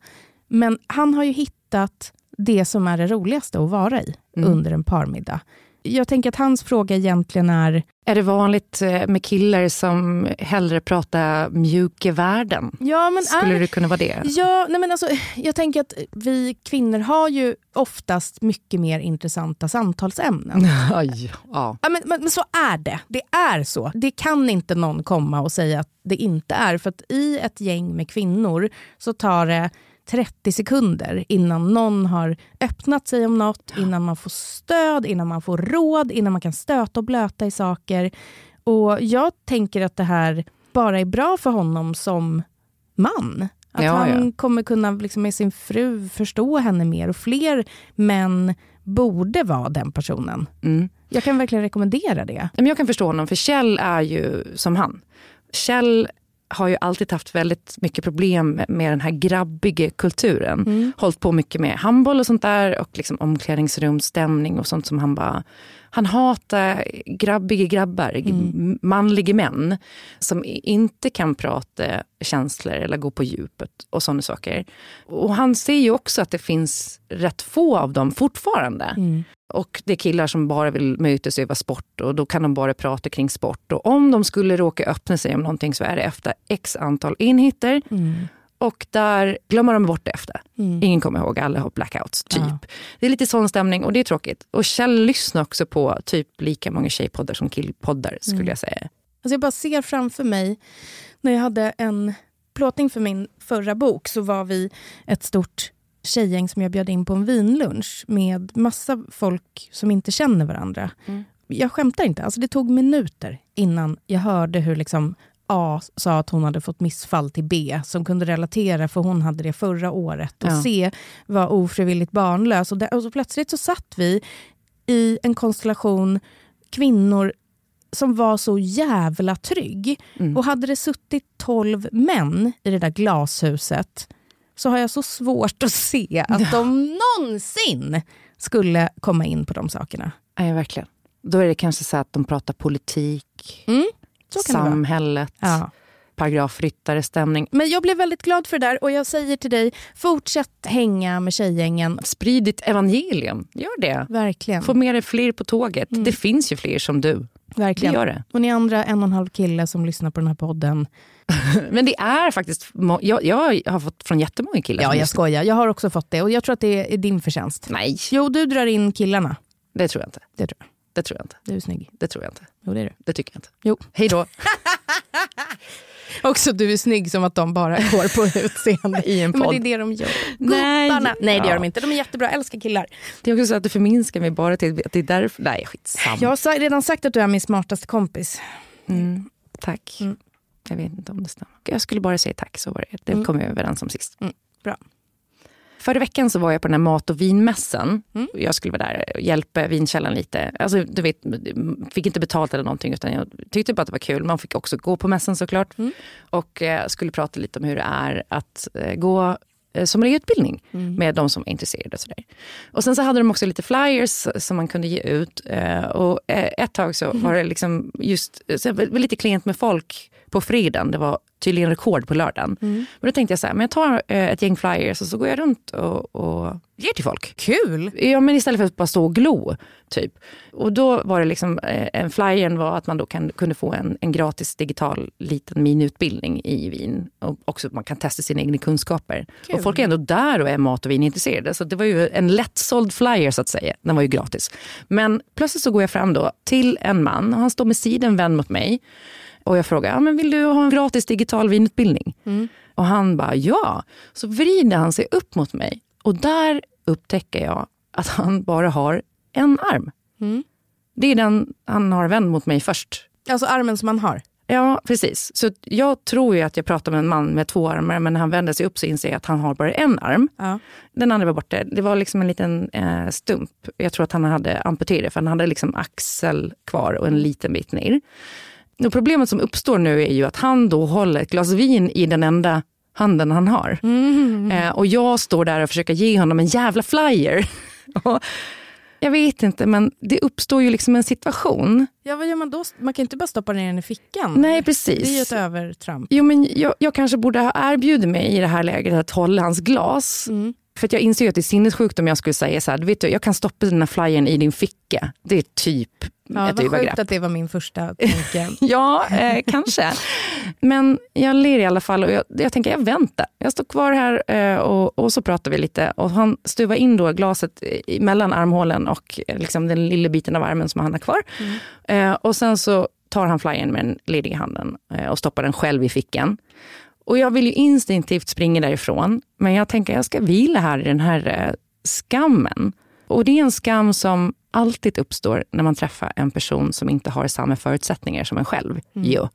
Men han har ju hittat det som är det roligaste att vara i under en parmiddag. Jag tänker att hans fråga egentligen är... Är det vanligt eh, med killar som hellre pratar mjukevärden? Ja, men Skulle är, det kunna vara det? Ja, nej men alltså, jag tänker att vi kvinnor har ju oftast mycket mer intressanta samtalsämnen. Aj, ja. Ja, men, men, men så är det. Det är så. Det kan inte någon komma och säga att det inte är. För att i ett gäng med kvinnor så tar det 30 sekunder innan någon har öppnat sig om något, innan man får stöd, innan man får råd, innan man kan stöta och blöta i saker. Och jag tänker att det här bara är bra för honom som man. Att Ja, han ja. kommer kunna liksom med sin fru förstå henne mer och fler män borde vara den personen. Mm. Jag kan verkligen rekommendera det. Jag kan förstå honom, för Kjell är ju som han. Kjell har ju alltid haft väldigt mycket problem med den här grabbiga kulturen. Mm. Hållit på mycket med handboll och sånt där och liksom omklädningsrumsstämning och sånt som han bara... Han hatar grabbiga grabbar, Mm. manliga män som inte kan prata känslor eller gå på djupet och sådana saker. Och han ser ju också att det finns rätt få av dem fortfarande. Mm. Och det är killar som bara vill mötas och öva sport och då kan de bara prata kring sport. Och om de skulle råka öppna sig om någonting så är det efter x antal enheter. Och där glömmer de bort det efter. Ingen kommer ihåg, alla har blackouts. typ. Ja. Det är lite sån stämning och det är tråkigt. Och Kjell lyssnar också på typ lika många tjejpoddar som killpoddar skulle jag säga. Alltså jag bara ser framför mig, när jag hade en plåtning för min förra bok så var vi ett stort tjejgäng som jag bjöd in på en vinlunch med massa folk som inte känner varandra. Jag skämtar inte, alltså det tog minuter innan jag hörde hur liksom A sa att hon hade fått missfall till B, som kunde relatera för hon hade det förra året. Och Ja. C var ofrivilligt barnlös. Och, där, och så plötsligt så satt vi i en konstellation kvinnor som var så jävla trygg. Och hade det suttit 12 män i det där glashuset så har jag så svårt att se att de någonsin skulle komma in på de sakerna. Ja, verkligen. Då är det kanske så att de pratar politik, Mm, samhället, Ja. paragrafryttare-stämning. Men jag blev väldigt glad för det där och jag säger till dig, fortsätt hänga med tjejgängen. Sprid ditt evangelium, gör det. Verkligen. Få med dig fler på tåget. Det finns ju fler som du. Verkligen. Det gör det. Och ni andra en och en halv kille som lyssnar på den här podden. Men det är faktiskt, jag, jag har fått från jättemånga killar Ja, jag skojar. Jag har också fått det och jag tror att det är din förtjänst. Nej, Jo, du drar in killarna. det tror jag inte. Det tror jag. Det tror jag inte. Du är snygg. Det tror jag inte. Jo, det är du. Det tycker jag inte. Jo. Hej då. Också du är snygg som att de bara går på utseende. I en Men podd. det är det de gör. Nej. Gubbarna. Nej, det gör de inte. De är jättebra. Jag älskar killar. Det är också så att du förminskar mig bara till att det är därför. Nej, skitsamma. Jag har redan sagt att du är min smartaste kompis. Mm, tack. Mm. Jag vet inte om det stämmer. Jag skulle bara säga tack, så var det. Det kom vi överens om sist. Mm, bra. Förra veckan så var jag på den här mat och vinmässan. Mm. Jag skulle vara där och hjälpa vinkällan lite. Alltså, du vet, fick inte betalt eller någonting utan jag tyckte bara att det var kul. Man fick också gå på mässan såklart. Mm. Och eh, skulle prata lite om hur det är att eh, gå sommelierutbildning Mm. med de som är intresserade. Och, sådär. och sen så hade de också lite flyers som man kunde ge ut. Eh, och eh, ett tag så var det liksom just så det lite klent med folk på fredagen. Det var tydligen rekord på lördagen. Men då tänkte jag så här, men jag tar eh, ett gäng flyers och så går jag runt och, och ger till folk. Kul! Ja, men istället för att bara stå och glo. Typ. Och då var det liksom, eh, en flyern var att man då kan, kunde få en, en gratis digital liten miniutbildning i vin. Och också man kan testa sina egna kunskaper. Kul. Och folk är ändå där och är mat och vinintresserade. Så det var ju en lättsåld flyer så att säga. Den var ju gratis. Men plötsligt så går jag fram då till en man och han står med sidan vänd mot mig. Och jag frågar, ja, men vill du ha en gratis digital vinutbildning? Och han bara, ja. Så vrider han sig upp mot mig. Och där upptäcker jag att han bara har en arm. Det är den han har vänd mot mig först. Alltså armen som man har. Ja, precis. Så jag tror ju att jag pratar med en man med två armar, men när han vänder sig upp så inser jag att han har bara en arm. Ja. Den andra var borta. Det var liksom en liten eh, stump. Jag tror att han hade amputerat, för han hade liksom axel kvar och en liten bit ner. Och problemet som uppstår nu är ju att han då håller ett glas vin i den enda handen han har. Eh, och jag står där och försöker ge honom en jävla flyer. Jag vet inte, men det uppstår ju liksom en situation. Ja, vad gör man då? Man kan inte bara stoppa ner den i fickan. Nej, precis. Det är ju ett övertramp. Jo, men jag, jag kanske borde ha erbjudit mig i det här läget att hålla hans glas. För att jag inser ju att det är sinnessjukt om jag skulle säga så här, vet du, jag kan stoppa den här flyern i din ficka. Det är typ Ja, ett vad övergrepp. sjukt att det var min första tanke. Ja, eh, kanske. Men jag ler i alla fall och jag, jag tänker jag väntar. Jag står kvar här eh, och, och så pratar vi lite. Och han stuvar in då glaset i- mellan armhålen och eh, liksom den lilla biten av armen som han har kvar. Eh, och sen så tar han flyern med den lediga handen eh, och stoppar den själv i fickan. Och jag vill ju instinktivt springa därifrån. Men jag tänker jag ska vila här i den här eh, skammen. Och det är en skam som alltid uppstår när man träffar en person som inte har samma förutsättningar som en själv. Jo.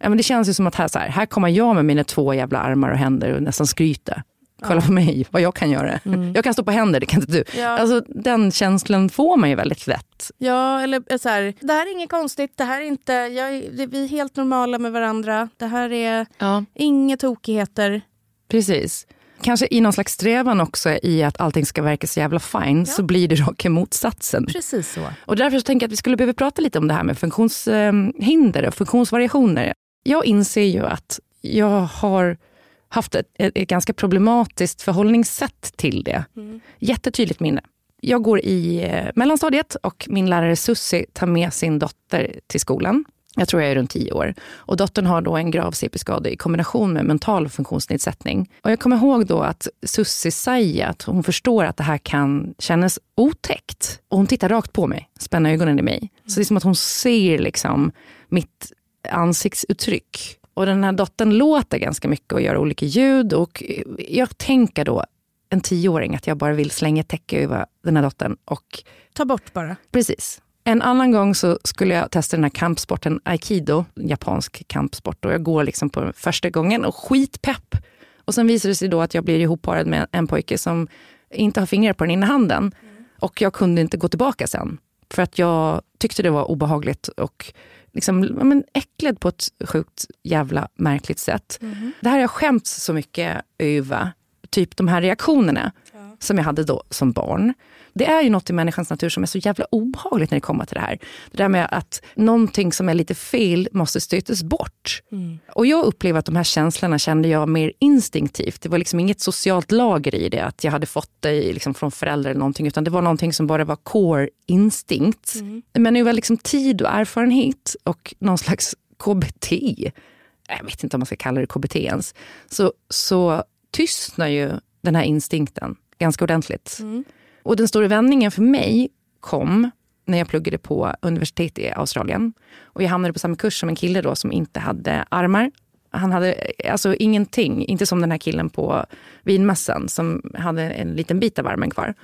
Ja, men det känns ju som att här, så här, här kommer jag med mina två jävla armar och händer och nästan skryta. Kolla på mig, vad jag kan göra. Jag kan stå på händer, det kan inte du. Ja. Alltså, den känslan får man ju väldigt lätt. Ja, eller så här, det här är inget konstigt, det här är inte, jag, vi är helt normala med varandra, det här är Ja. inga tokigheter. Precis. Kanske i någon slags strävan också i att allting ska verka så jävla fine, så blir det raka motsatsen. Precis så. Och därför så tänker jag att vi skulle behöva prata lite om det här med funktionshinder och funktionsvariationer. Jag inser ju att jag har haft ett, ett, ganska problematiskt förhållningssätt till det. Jättetydligt minne. Jag går i eh, mellanstadiet och min lärare Sussi tar med sin dotter till skolan. Jag tror jag är runt tio år. Och dottern har då en grav CP-skada i kombination med mental funktionsnedsättning. Och jag kommer ihåg då att Sussi säger att hon förstår att det här kan kännas otäckt. Och hon tittar rakt på mig, spänner ögonen i mig. Så det är som att hon ser liksom mitt ansiktsuttryck. Och den här dottern låter ganska mycket och gör olika ljud. Och jag tänker då, en tioåring, att jag bara vill slänga ett täcke över den här dottern. Och Ta bort bara. Precis. En annan gång så skulle jag testa den här kampsporten aikido, japansk kampsport. Och jag går liksom på första gången och skitpepp. Och sen visar det sig då att jag blir ihopparad med en pojke som inte har fingrar på den ena handen. Och jag kunde inte gå tillbaka sen. För att jag tyckte det var obehagligt och liksom, men äcklad på ett sjukt jävla märkligt sätt. Det här har jag skämts så mycket över. Typ de här reaktionerna som jag hade då som barn. Det är ju något i människans natur som är så jävla obehagligt när det kommer till det här. Det där med att någonting som är lite fel måste stötas bort. Och jag upplever att de här känslorna kände jag mer instinktivt. Det var liksom inget socialt lager i det, att jag hade fått det liksom från föräldrar eller någonting, utan det var någonting som bara var core instinkt. Men över liksom tid och erfarenhet och någon slags KBT, jag vet inte om man ska kalla det KBT ens, så, så tystnar ju den här instinkten ganska ordentligt. Och den stora vändningen för mig kom när jag pluggade på universitet i Australien. Och jag hamnade på samma kurs som en kille då som inte hade armar. Han hade alltså ingenting, inte som den här killen på vinmässan som hade en liten bit av armen kvar.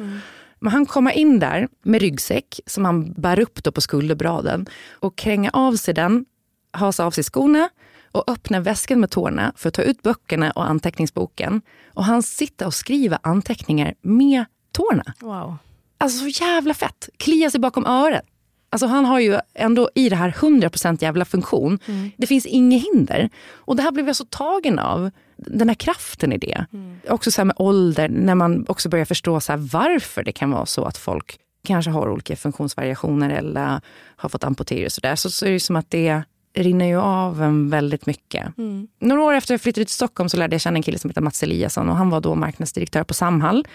Men han kommer in där med ryggsäck som han bär upp då på skulderbladen och kränga av sig den, hasa av sig skorna och öppna väskan med tårna för att ta ut böckerna och anteckningsboken. Och han sitter och skriver anteckningar med tårna. Wow. Alltså så jävla fett. Klia sig bakom örat. Alltså han har ju ändå i det här 100% jävla funktion. Det finns inget hinder. Och det här blev jag så tagen av. Den här kraften i det. Också så med ålder, när man också börjar förstå så varför det kan vara så att folk kanske har olika funktionsvariationer eller har fått amputera och sådär. Så, så är det som att det rinner ju av en väldigt mycket. Mm. Några år efter jag flyttade till Stockholm så lärde jag känna en kille som heter Mats Eliasson och han var då marknadsdirektör på Samhall.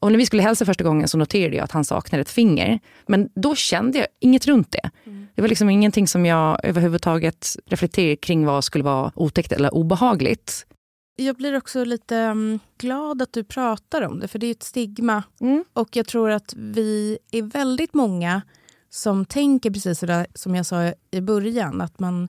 Och när vi skulle hälsa första gången så noterade jag att han saknade ett finger. Men då kände jag inget runt det. Det var liksom ingenting som jag överhuvudtaget reflekterade kring vad skulle vara otäckt eller obehagligt. Jag blir också lite mm, glad att du pratar om det, för det är ett stigma. Och jag tror att vi är väldigt många som tänker precis där som jag sa i början. Att man,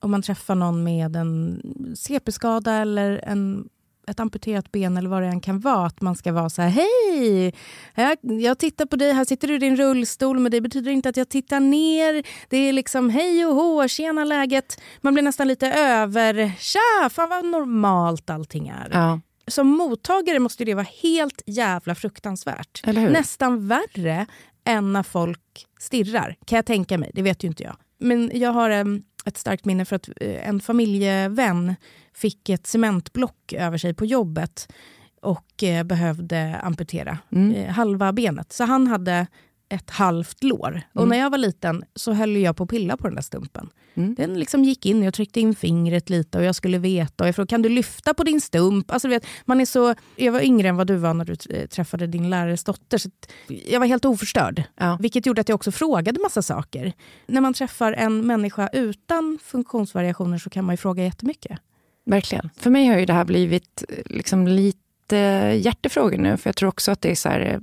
om man träffar någon med en CP-skada eller en, ett amputerat ben eller vad det än kan vara, att man ska vara så här, hej! Jag, jag tittar på dig, här sitter du i din rullstol, men det betyder inte att jag tittar ner. Det är liksom hej och hå, tjena läget. Man blir nästan lite över, tja, fan vad normalt allting är. Ja. Som mottagare måste det vara helt jävla fruktansvärt. Nästan värre än när folk stirrar, kan jag tänka mig. Det vet ju inte jag. Men jag har em, ett starkt minne för att eh, en familjevän fick ett cementblock över sig på jobbet och eh, behövde amputera eh, halva benet. Så han hade ett halvt lår. Och när jag var liten så höll jag på att pilla på den där stumpen. Den liksom gick in, jag tryckte in fingret lite och jag skulle veta. Och jag frågade, kan du lyfta på din stump? Alltså, vet, man är så, jag var yngre än vad du var när du eh, träffade din lärares dotter. Så jag var helt oförstörd. Ja. Vilket gjorde att jag också frågade massa saker. När man träffar en människa utan funktionsvariationer så kan man ju fråga jättemycket. Verkligen. För mig har ju det här blivit eh, liksom lite hjärtefrågor nu. För jag tror också att det är så här, eh,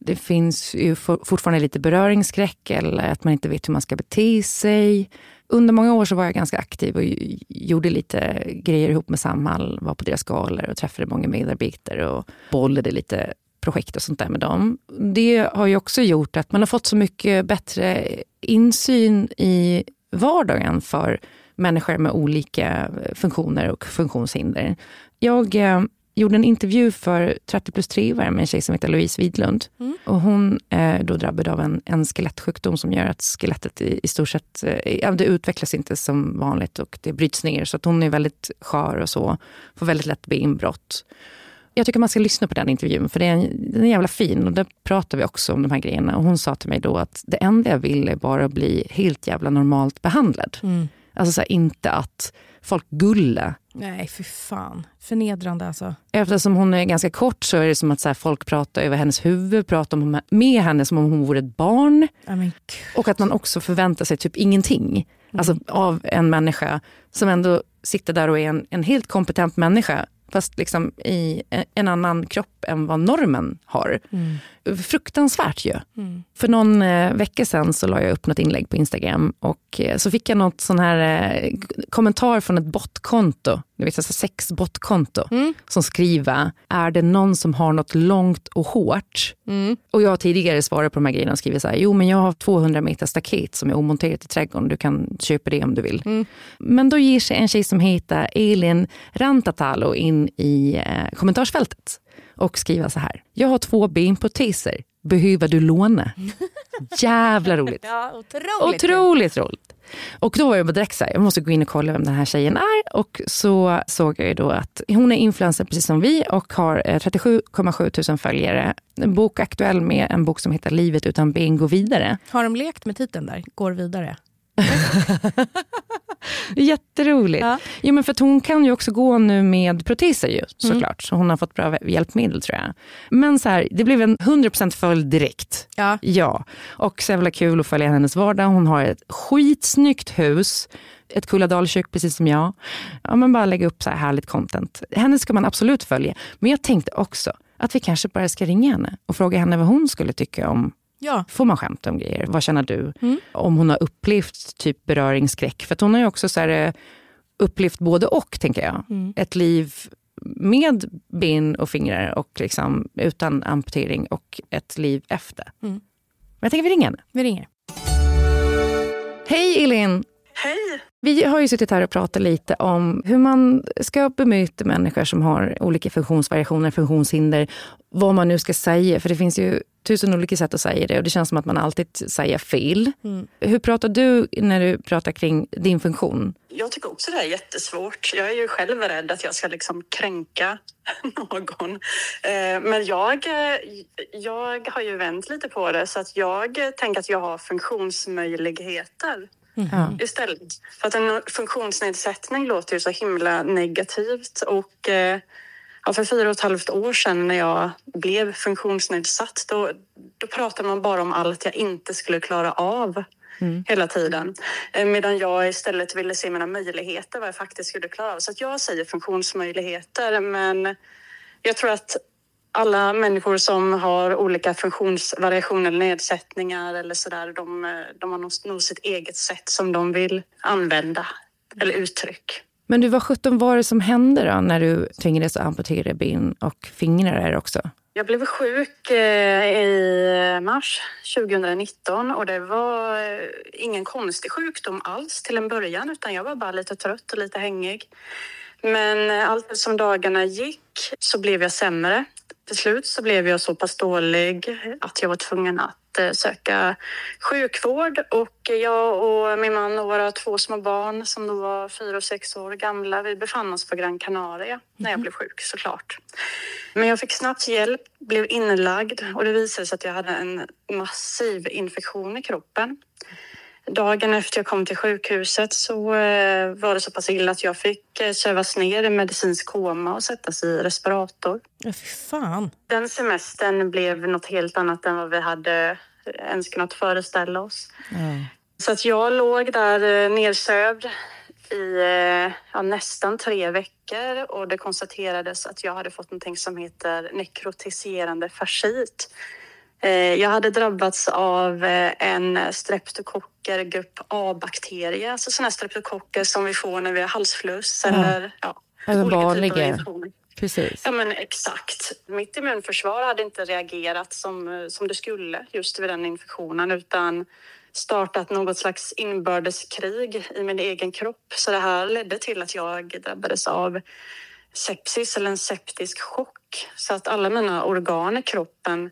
det finns ju fortfarande lite beröringsskräck eller att man inte vet hur man ska bete sig. Under många år så var jag ganska aktiv och gjorde lite grejer ihop med Samhall. Var på deras galor och träffade många medarbetare och bollade lite projekt och sånt där med dem. Det har ju också gjort att man har fått så mycket bättre insyn i vardagen för människor med olika eh, funktioner och funktionshinder. Jag eh, gjorde en intervju för 30 plus 3 med en tjej som heter Louise Widlund. Och hon är då drabbad av en, en skelettsjukdom som gör att skelettet i, i stort sett eh, det utvecklas inte som vanligt och det bryts ner. Så att hon är väldigt skör och så. Får väldigt lätt benbrott. Jag tycker man ska lyssna på den intervjun för är den är jävla fin och där pratar vi också om de här grejerna. Och hon sa till mig då att det enda jag vill är bara att bli helt jävla normalt behandlad. Alltså så här, inte att folk gulla. Nej, för fan. Förnedrande alltså. Eftersom hon är ganska kort så är det som att så folk pratar över hennes huvud, pratar om, med henne som om hon vore ett barn. Men Och att man också förväntar sig typ ingenting alltså, av en människa som ändå sitter där och är en, en helt kompetent människa fast liksom i en- annan kropp än vad normen har. Fruktansvärt ju. För någon eh, vecka sedan så la jag upp något inlägg på Instagram och eh, så fick jag något sån här eh, kommentar från ett botkonto, du vet alltså sex botkonto som skriver, är det någon som har något långt och hårt? Och jag har tidigare svarat på de här grejerna och skrivit så här, jo men jag har 200 meter staket som är omonterat i trädgården, du kan köpa det om du vill. Men då ger sig en tjej som heter Elin Rantatalo in i eh, kommentarsfältet och skriver så här, jag har två benproteser, behöver du låna? Jävla roligt. Ja, otroligt. Otroligt roligt. Och då var jag direkt så här, jag måste gå in och kolla vem den här tjejen är. Och så såg jag ju då att hon är influencer precis som vi och har eh, 37,7 tusen följare. En bok aktuell med en bok som heter Livet utan ben går vidare. Har de lekt med titeln där? Går vidare? Jätteroligt. Ja. Jo, men för hon kan ju också gå nu med proteser ju, såklart. Så hon har fått bra hjälpmedel tror jag. Men så här, det blev en 100% följd direkt. Ja. Ja, och så jävla kul att följa hennes vardag. Hon har ett skitsnyggt hus, ett Kulladalskök precis som jag. Ja, men bara lägga upp så här härligt content. Henne ska man absolut följa. Men jag tänkte också att vi kanske bara ska ringa henne och fråga henne vad hon skulle tycka om Ja. Får man skämta om grejer? Vad känner du? Om hon har upplevt typ beröringsskräck. För hon har ju också så här, eh, upplevt både och, tänker jag. Ett liv med ben och fingrar och liksom utan amputering och ett liv efter. Men jag tänker vi ringer henne. Vi ringer. Hej Elin! Hej! Vi har ju suttit här och pratat lite om hur man ska bemöta människor som har olika funktionsvariationer, funktionshinder. Vad man nu ska säga, för det finns ju tusen olika sätt att säga det och det känns som att man alltid säger fel. Hur pratar du när du pratar kring din funktion? Jag tycker också det är jättesvårt. Jag är ju själv rädd att jag ska liksom kränka någon. Eh, Men jag, eh, jag har ju vänt lite på det så att jag tänker att jag har funktionsmöjligheter. Ja. istället. För att en funktionsnedsättning låter ju så himla negativt och eh, ja, för fyra och ett halvt år sedan när jag blev funktionsnedsatt då, då pratade man bara om allt jag inte skulle klara av hela tiden. Eh, Medan jag istället ville se mina möjligheter, vad jag faktiskt skulle klara av. Så att jag säger funktionsmöjligheter, men jag tror att alla människor som har olika funktionsvariationer eller nedsättningar eller sådär, de, eh, de har nog, sitt eget sätt som de vill använda eller uttryck. Men du, vad sjutton var det som hände då när du tvingades att amputera ben och fingrar också? Jag blev sjuk eh, i mars 2019 och det var eh, ingen konstig sjukdom alls till en början utan jag var bara lite trött och lite hängig. Men allt som dagarna gick så blev jag sämre. Till slut så blev jag så pass dålig att jag var tvungen att eh, söka sjukvård och jag och min man och våra två små barn som då var fyra och sex år gamla, vi befann oss på Gran Canaria när jag blev sjuk såklart. Men jag fick snabbt hjälp, blev inlagd och det visade sig att jag hade en massiv infektion i kroppen. Dagen efter jag kom till sjukhuset så eh, var det så pass illa att jag fick eh, sövas ner i medicinsk koma och sättas i respirator. Ja, fy fan. Den semestern blev något helt annat än vad vi hade ens kunnat föreställa oss. Så att jag låg där eh, nedsövd i eh, ja, nästan tre veckor och det konstaterades att jag hade fått någonting som heter nekrotiserande fascit. Eh, Jag hade drabbats av eh, en streptokocker grupp A-bakterie, alltså sådana streptokocker som vi får när vi har halsfluss eller ja, Eller typer av vanliga. Precis. Ja, men exakt. Mitt immunförsvar hade inte reagerat som, som det skulle just vid den infektionen utan startat något slags inbördeskrig i min egen kropp. Så det här ledde till att jag drabbades av sepsis eller en septisk chock. Så att alla mina organ i kroppen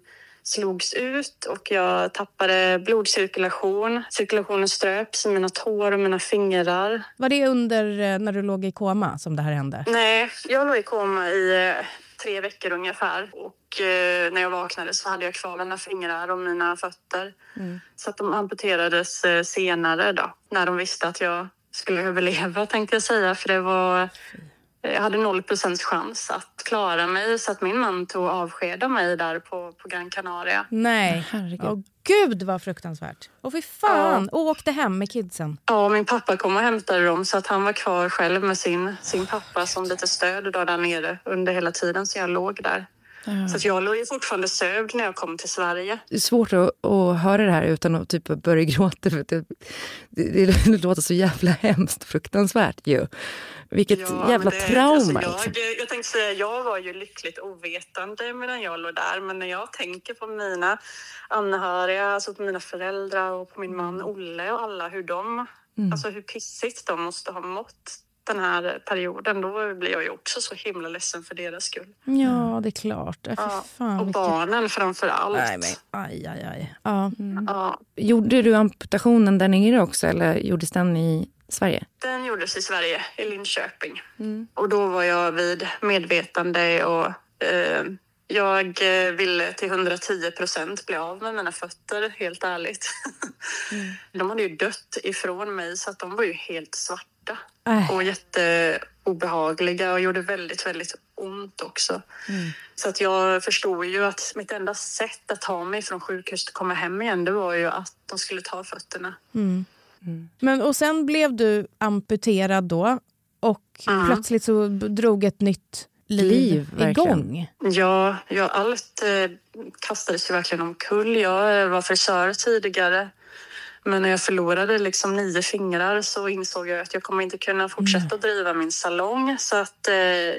slogs ut och jag tappade blodcirkulation. Cirkulationen ströps i mina tår och mina fingrar. Var det under eh, när du låg i koma som det här hände? Nej, jag låg i koma i eh, tre veckor ungefär. Och eh, när jag vaknade så hade jag kvar mina fingrar och mina fötter. Så att de amputerades eh, senare då, när de visste att jag skulle överleva tänkte jag säga. För det var... Jag hade noll procents chans att klara mig så att min man tog avsked av mig där på, på Gran Canaria. Nej. Herregud. Åh gud vad fruktansvärt. Och fy fan. Och åkte hem med kidsen. Ja, min pappa kom och hämtade dem så att han var kvar själv med sin, sin pappa som lite stöd då där nere under hela tiden så jag låg där. Så att jag låg ju fortfarande sövd när jag kom till Sverige. Det är svårt att, att höra det här utan att typ börja gråta. För det, det, det låter så jävla hemskt fruktansvärt ju. Vilket Ja, jävla det- trauma. Alltså, liksom. jag, jag tänkte säga, jag var ju lyckligt ovetande medan jag låg där. Men när jag tänker på mina anhöriga, alltså på mina föräldrar och på min man Mm. Olle och alla hur de, alltså hur pissigt de måste ha mått den här perioden. Då blir jag ju också så himla ledsen för deras skull. Ja, det är klart. Äh, Ja, fan, och vilket- barnen framför allt. Nej, men, aj, aj, aj. Ja. Ja, Gjorde du amputationen där nere också eller gjordes den i Sverige? den gjordes i Sverige, i Linköping. Och då var jag vid medvetande och eh, jag eh, ville till 110 procent bli av med mina fötter, helt ärligt. De hade ju dött ifrån mig så att de var ju helt svarta Äh. och jätteobehagliga och gjorde väldigt, väldigt ont också. Så att jag förstod ju att mitt enda sätt att ta mig från sjukhuset och komma hem igen, det var ju att de skulle ta fötterna. Men, och sen blev du amputerad då och plötsligt så drog ett nytt liv, Liv, verkligen. igång. Ja, ja allt eh, kastades ju verkligen omkull. Jag eh, var frisör tidigare. Men när jag förlorade liksom nio fingrar så insåg jag att jag kommer inte kunna fortsätta att driva min salong. Så att, eh,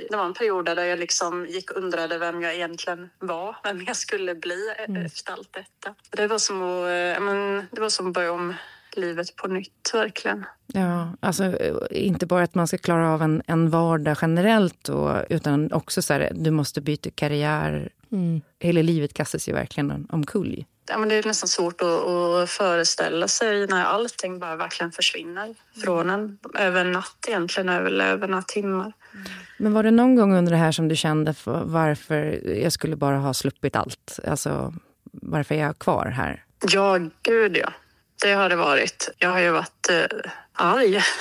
det var en period där jag liksom gick och undrade vem jag egentligen var, vem jag skulle bli eh, efter allt detta. Det var som att, eh, men, det var som att börja om livet på nytt, verkligen. Ja, alltså inte bara att man ska klara av en, en vardag generellt och, utan också så här, du måste byta karriär. Hela livet kastas ju verkligen om- omkull. Ja, men det är nästan svårt att, att föreställa sig när allting bara verkligen försvinner från en. Över en natt egentligen, över, över några timmar. Men var det någon gång under det här som du kände för varför jag skulle bara ha sluppit allt? Alltså, varför är jag kvar här? Ja, gud ja det har det varit. Jag har ju varit eh, arg.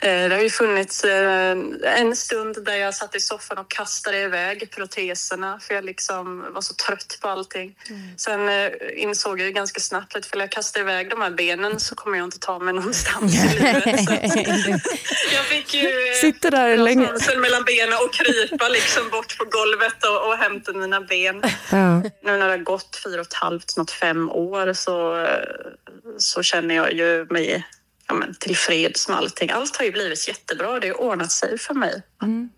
Eh, det har ju funnits eh, en stund där jag satt i soffan och kastade iväg proteserna för jag liksom var så trött på allting. Sen eh, insåg jag ju ganska snabbt att om jag kastar iväg de här benen så kommer jag inte ta mig någonstans i livet. Jag fick ju Sitter där länge. mellan benen och krypa liksom bort på golvet och, och hämta mina ben. Ja. Nu när det har gått fyra och ett halvt, snart fem år så, så känner jag ju mig ja, men, tillfreds med allting. Allt har ju blivit jättebra. Det har ordnat sig för mig.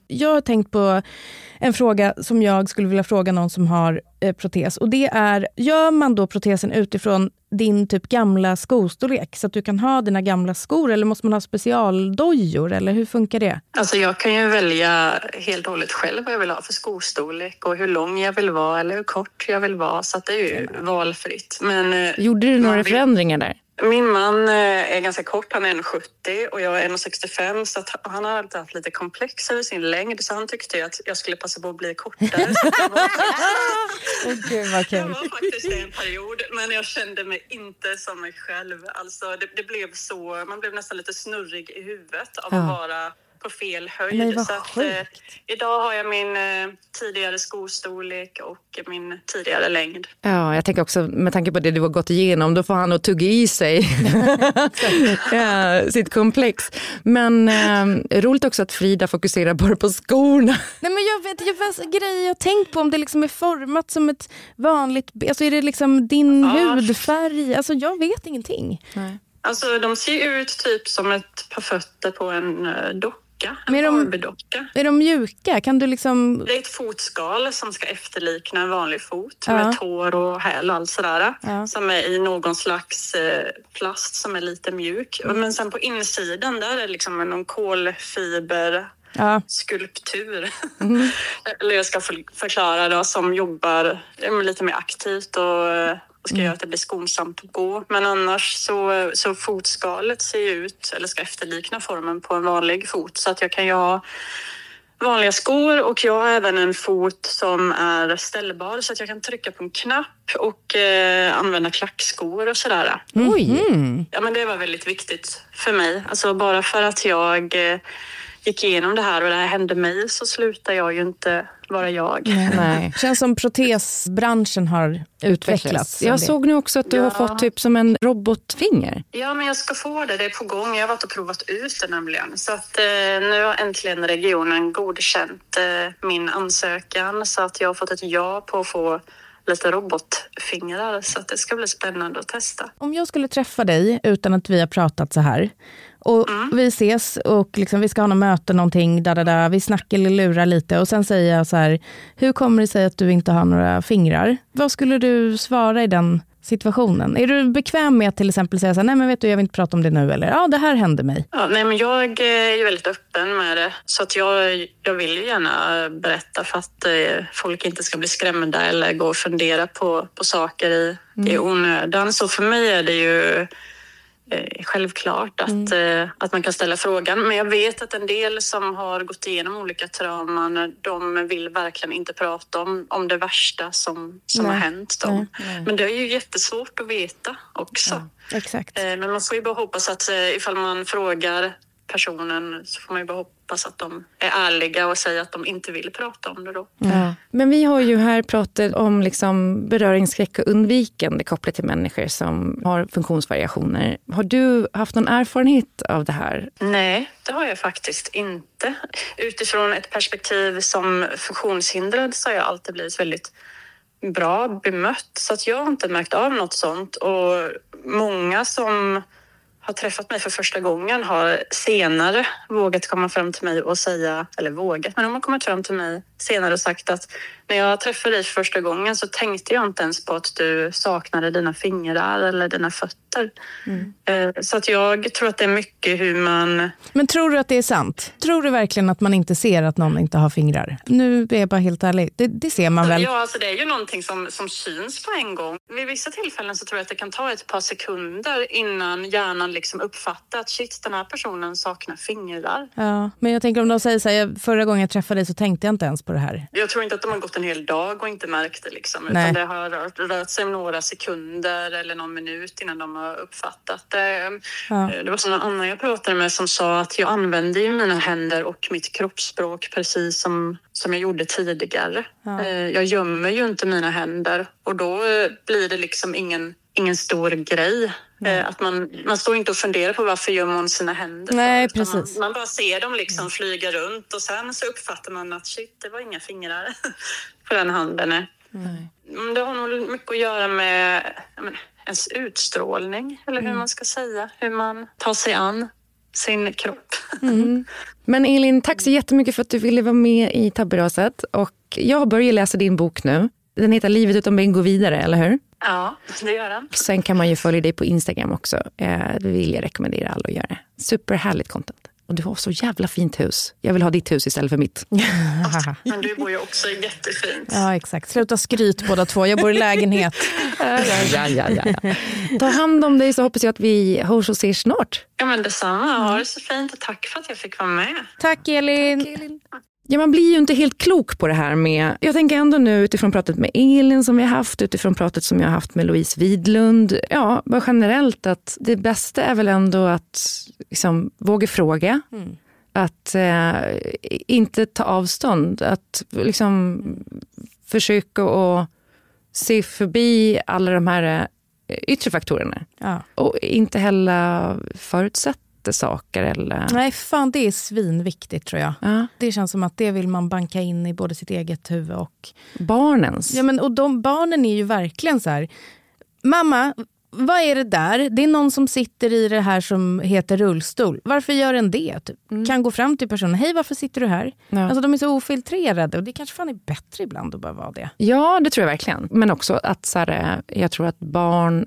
Jag har tänkt på en fråga som jag skulle vilja fråga någon som har eh, protes. Och det är, gör man då protesen utifrån din typ gamla skostorlek så att du kan ha dina gamla skor eller måste man ha specialdojor eller hur funkar det? Alltså jag kan ju välja helt och hållet själv vad jag vill ha för skostorlek och hur lång jag vill vara eller hur kort jag vill vara. Så det är ju valfritt. Men, eh, Gjorde du några vill- förändringar där? Min man eh, är ganska kort, han är 1,70 och jag är 1,65 så han har alltid haft lite komplex över sin längd. Så han tyckte att jag skulle passa på att bli kortare. Så jag var, Gud vad jag var faktiskt det en period men jag kände mig inte som mig själv. Alltså det, det blev så, man blev nästan lite snurrig i huvudet av att vara på fel höjd. Nej, vad så att, eh, idag har jag min eh, tidigare skostorlek och min tidigare längd. Ja, jag tänker också med tanke på det du har gått igenom, då får han nog tugga i sig ja, sitt komplex. Men eh, roligt också att Frida fokuserar bara på skorna. Nej, men jag vet, jag vet grejer jag tänkt på om det liksom är format som ett vanligt... Alltså är det liksom din hudfärg? Alltså jag vet ingenting. Alltså de ser ut typ som ett par fötter på en eh, docka, en Barbie-docka. Är de mjuka? Kan du liksom... Det är ett fotskal som ska efterlikna en vanlig fot Ja. med tår och häl och allt sådär. Ja. Som är i någon slags eh, plast som är lite mjuk. Mm. Men sen på insidan där är det liksom någon kolfiber Ja. skulptur. Eller jag ska för- förklara då, som jobbar lite mer aktivt och, ska göra att det blir skonsamt att gå. Men annars så, så fotskalet ser ut, eller ska efterlikna formen på en vanlig fot. Så att jag kan ju ha vanliga skor och jag har även en fot som är ställbar så att jag kan trycka på en knapp och eh, använda klackskor och sådär. Oj! Ja, men det var väldigt viktigt för mig. Alltså bara för att jag eh, gick igenom det här och det här hände mig så slutar jag ju inte vara jag. Nej. känns som protesbranschen har utvecklats. Jag såg nu också att du har Ja. fått typ som en robotfinger. Ja, men jag ska få det. Det är på gång. Jag har varit och provat ut det nämligen. Så att eh, nu har äntligen regionen godkänt eh, min ansökan så att jag har fått ett ja på att få lite robotfingrar. Så att det ska bli spännande att testa. Om jag skulle träffa dig utan att vi har pratat så här och vi ses och liksom, vi ska ha något möte, någonting, da, da, da, vi snackar eller lurar lite och sen säger jag så här, hur kommer det sig att du inte har några fingrar? Vad skulle du svara i den situationen? Är du bekväm med att till exempel säga så här, nej men vet du, jag vill inte prata om det nu, eller ja, det här hände mig. Ja, nej, men jag är ju väldigt öppen med det. Så att jag, jag vill ju gärna berätta för att eh, folk inte ska bli skrämda eller gå och fundera på, på saker i, i onödan. Så för mig är det ju eh, självklart att, eh, att man kan ställa frågan. Men jag vet att en del som har gått igenom olika trauman, de vill verkligen inte prata om, om det värsta som, som har Nej. hänt dem. Men det är ju jättesvårt att veta också. Exakt. Eh, Men man får ju bara hoppas att eh, ifall man frågar personen så får man ju bara hoppas att de är ärliga och säger att de inte vill prata om det då. Men vi har ju här pratat om liksom beröringsskräck och undvikande kopplat till människor som har funktionsvariationer. Har du haft någon erfarenhet av det här? Nej, det har jag faktiskt inte. Utifrån ett perspektiv som funktionshindrad så har jag alltid blivit väldigt bra bemött. Så att jag har inte märkt av något sånt. Och många som har träffat mig för första gången har senare vågat komma fram till mig och säga, eller vågat, men de har kommit fram till mig senare och sagt att när jag träffade dig för första gången så tänkte jag inte ens på att du saknade dina fingrar eller dina fötter. Eh, Så att jag tror att det är mycket hur man Men tror du att det är sant? Tror du verkligen att man inte ser att någon inte har fingrar? Nu är jag bara helt ärlig, det, det ser man väl? Ja, alltså det är ju någonting som, som syns på en gång. Vid vissa tillfällen så tror jag att det kan ta ett par sekunder innan hjärnan liksom uppfattar att shit, den här personen saknar fingrar. Ja, men jag tänker om de säger så här, "Jag- förra gången jag träffade dig så tänkte jag inte ens på det här. Jag tror inte att de har gått gått en hel dag och inte märkt det. Liksom, Nej. utan det har rört, rört sig om några sekunder eller någon minut innan de har uppfattat det. Ja. Det var någon annan jag pratade med som sa att jag använder ju mina händer och mitt kroppsspråk precis som, som jag gjorde tidigare. Ja. Eh, Jag gömmer ju inte mina händer och då eh, blir det liksom ingen, ingen stor grej. Eh, Att man, man står inte och funderar på varför gömmer hon sina händer. Nej, precis. Man, man bara ser dem liksom flyga runt och sen så uppfattar man att shit, det var inga fingrar på den handen. Mm, Det har nog mycket att göra med men, ens utstrålning eller hur man ska säga. Hur man tar sig an sin kropp. Men Elin, tack så jättemycket för att du ville vara med i Tabberaset. Och jag har börjat läsa din bok nu. Den heter Livet utan ben går vidare, eller hur? Ja, det gör den. Sen kan man ju följa dig på Instagram också. Eh, det vill jag rekommendera alla att göra. Superhärligt content. Och du har så jävla fint hus. Jag vill ha ditt hus istället för mitt. Men du bor ju också jättefint. ja, exakt. Sluta skryt båda två. Jag bor i lägenhet. ja, ja, ja, ja. Ta hand om dig så hoppas jag att vi hörs och ses snart. Ja, men detsamma. Ha det så fint och tack för att jag fick vara med. Tack Elin. Ja, man blir ju inte helt klok på det här med... Jag tänker ändå nu utifrån pratet med Elin som vi har haft, utifrån pratet som jag har haft med Louise Widlund. Ja, bara generellt att det bästa är väl ändå att liksom, våga fråga. Att eh, inte ta avstånd. Att liksom försöka att se förbi alla de här eh, yttre faktorerna. Ja. Och inte heller förutsätta saker eller... Nej, fan det är svinviktigt tror jag. Ja. Det känns som att det vill man banka in i både sitt eget huvud och... Barnens. Ja, men, och de barnen är ju verkligen så här... Mamma, vad är det där? Det är någon som sitter i det här som heter rullstol. Varför gör den det? Typ. Kan gå fram till personen. Hej, varför sitter du här? Ja. Alltså, de är så ofiltrerade och det kanske fan är bättre ibland att bara vara det. Ja, det tror jag verkligen. Men också att så här, eh, jag tror att barn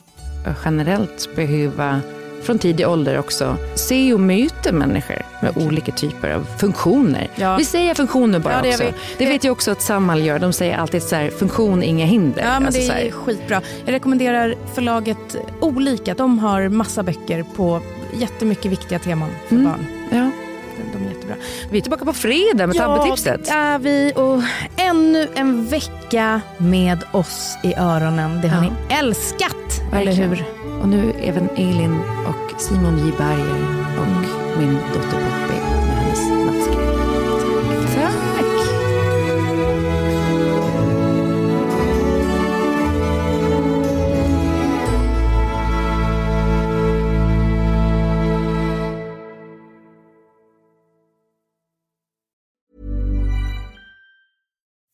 generellt behöver från tidig ålder också se och möta människor med olika typer av funktioner. Ja. Vi säger funktioner bara Ja, det också. vi. Det vet jag också att Samhall gör. De säger alltid så här, funktion, inga hinder. Ja, men Alltså det är skitbra. Jag rekommenderar förlaget Olika. De har massa böcker på jättemycket viktiga teman för Mm. barn. ja. De är jättebra. Vi är tillbaka på fredag med tabbetipset. det är vi. Och ännu en vecka med oss i öronen. Det har Ja. ni älskat, Verkligen. eller hur? Och nu även Elin och Simon J Berger och min dotter Poppy med hennes nattskriv. Tack.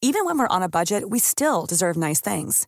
Even when we're on a budget, we still deserve nice things.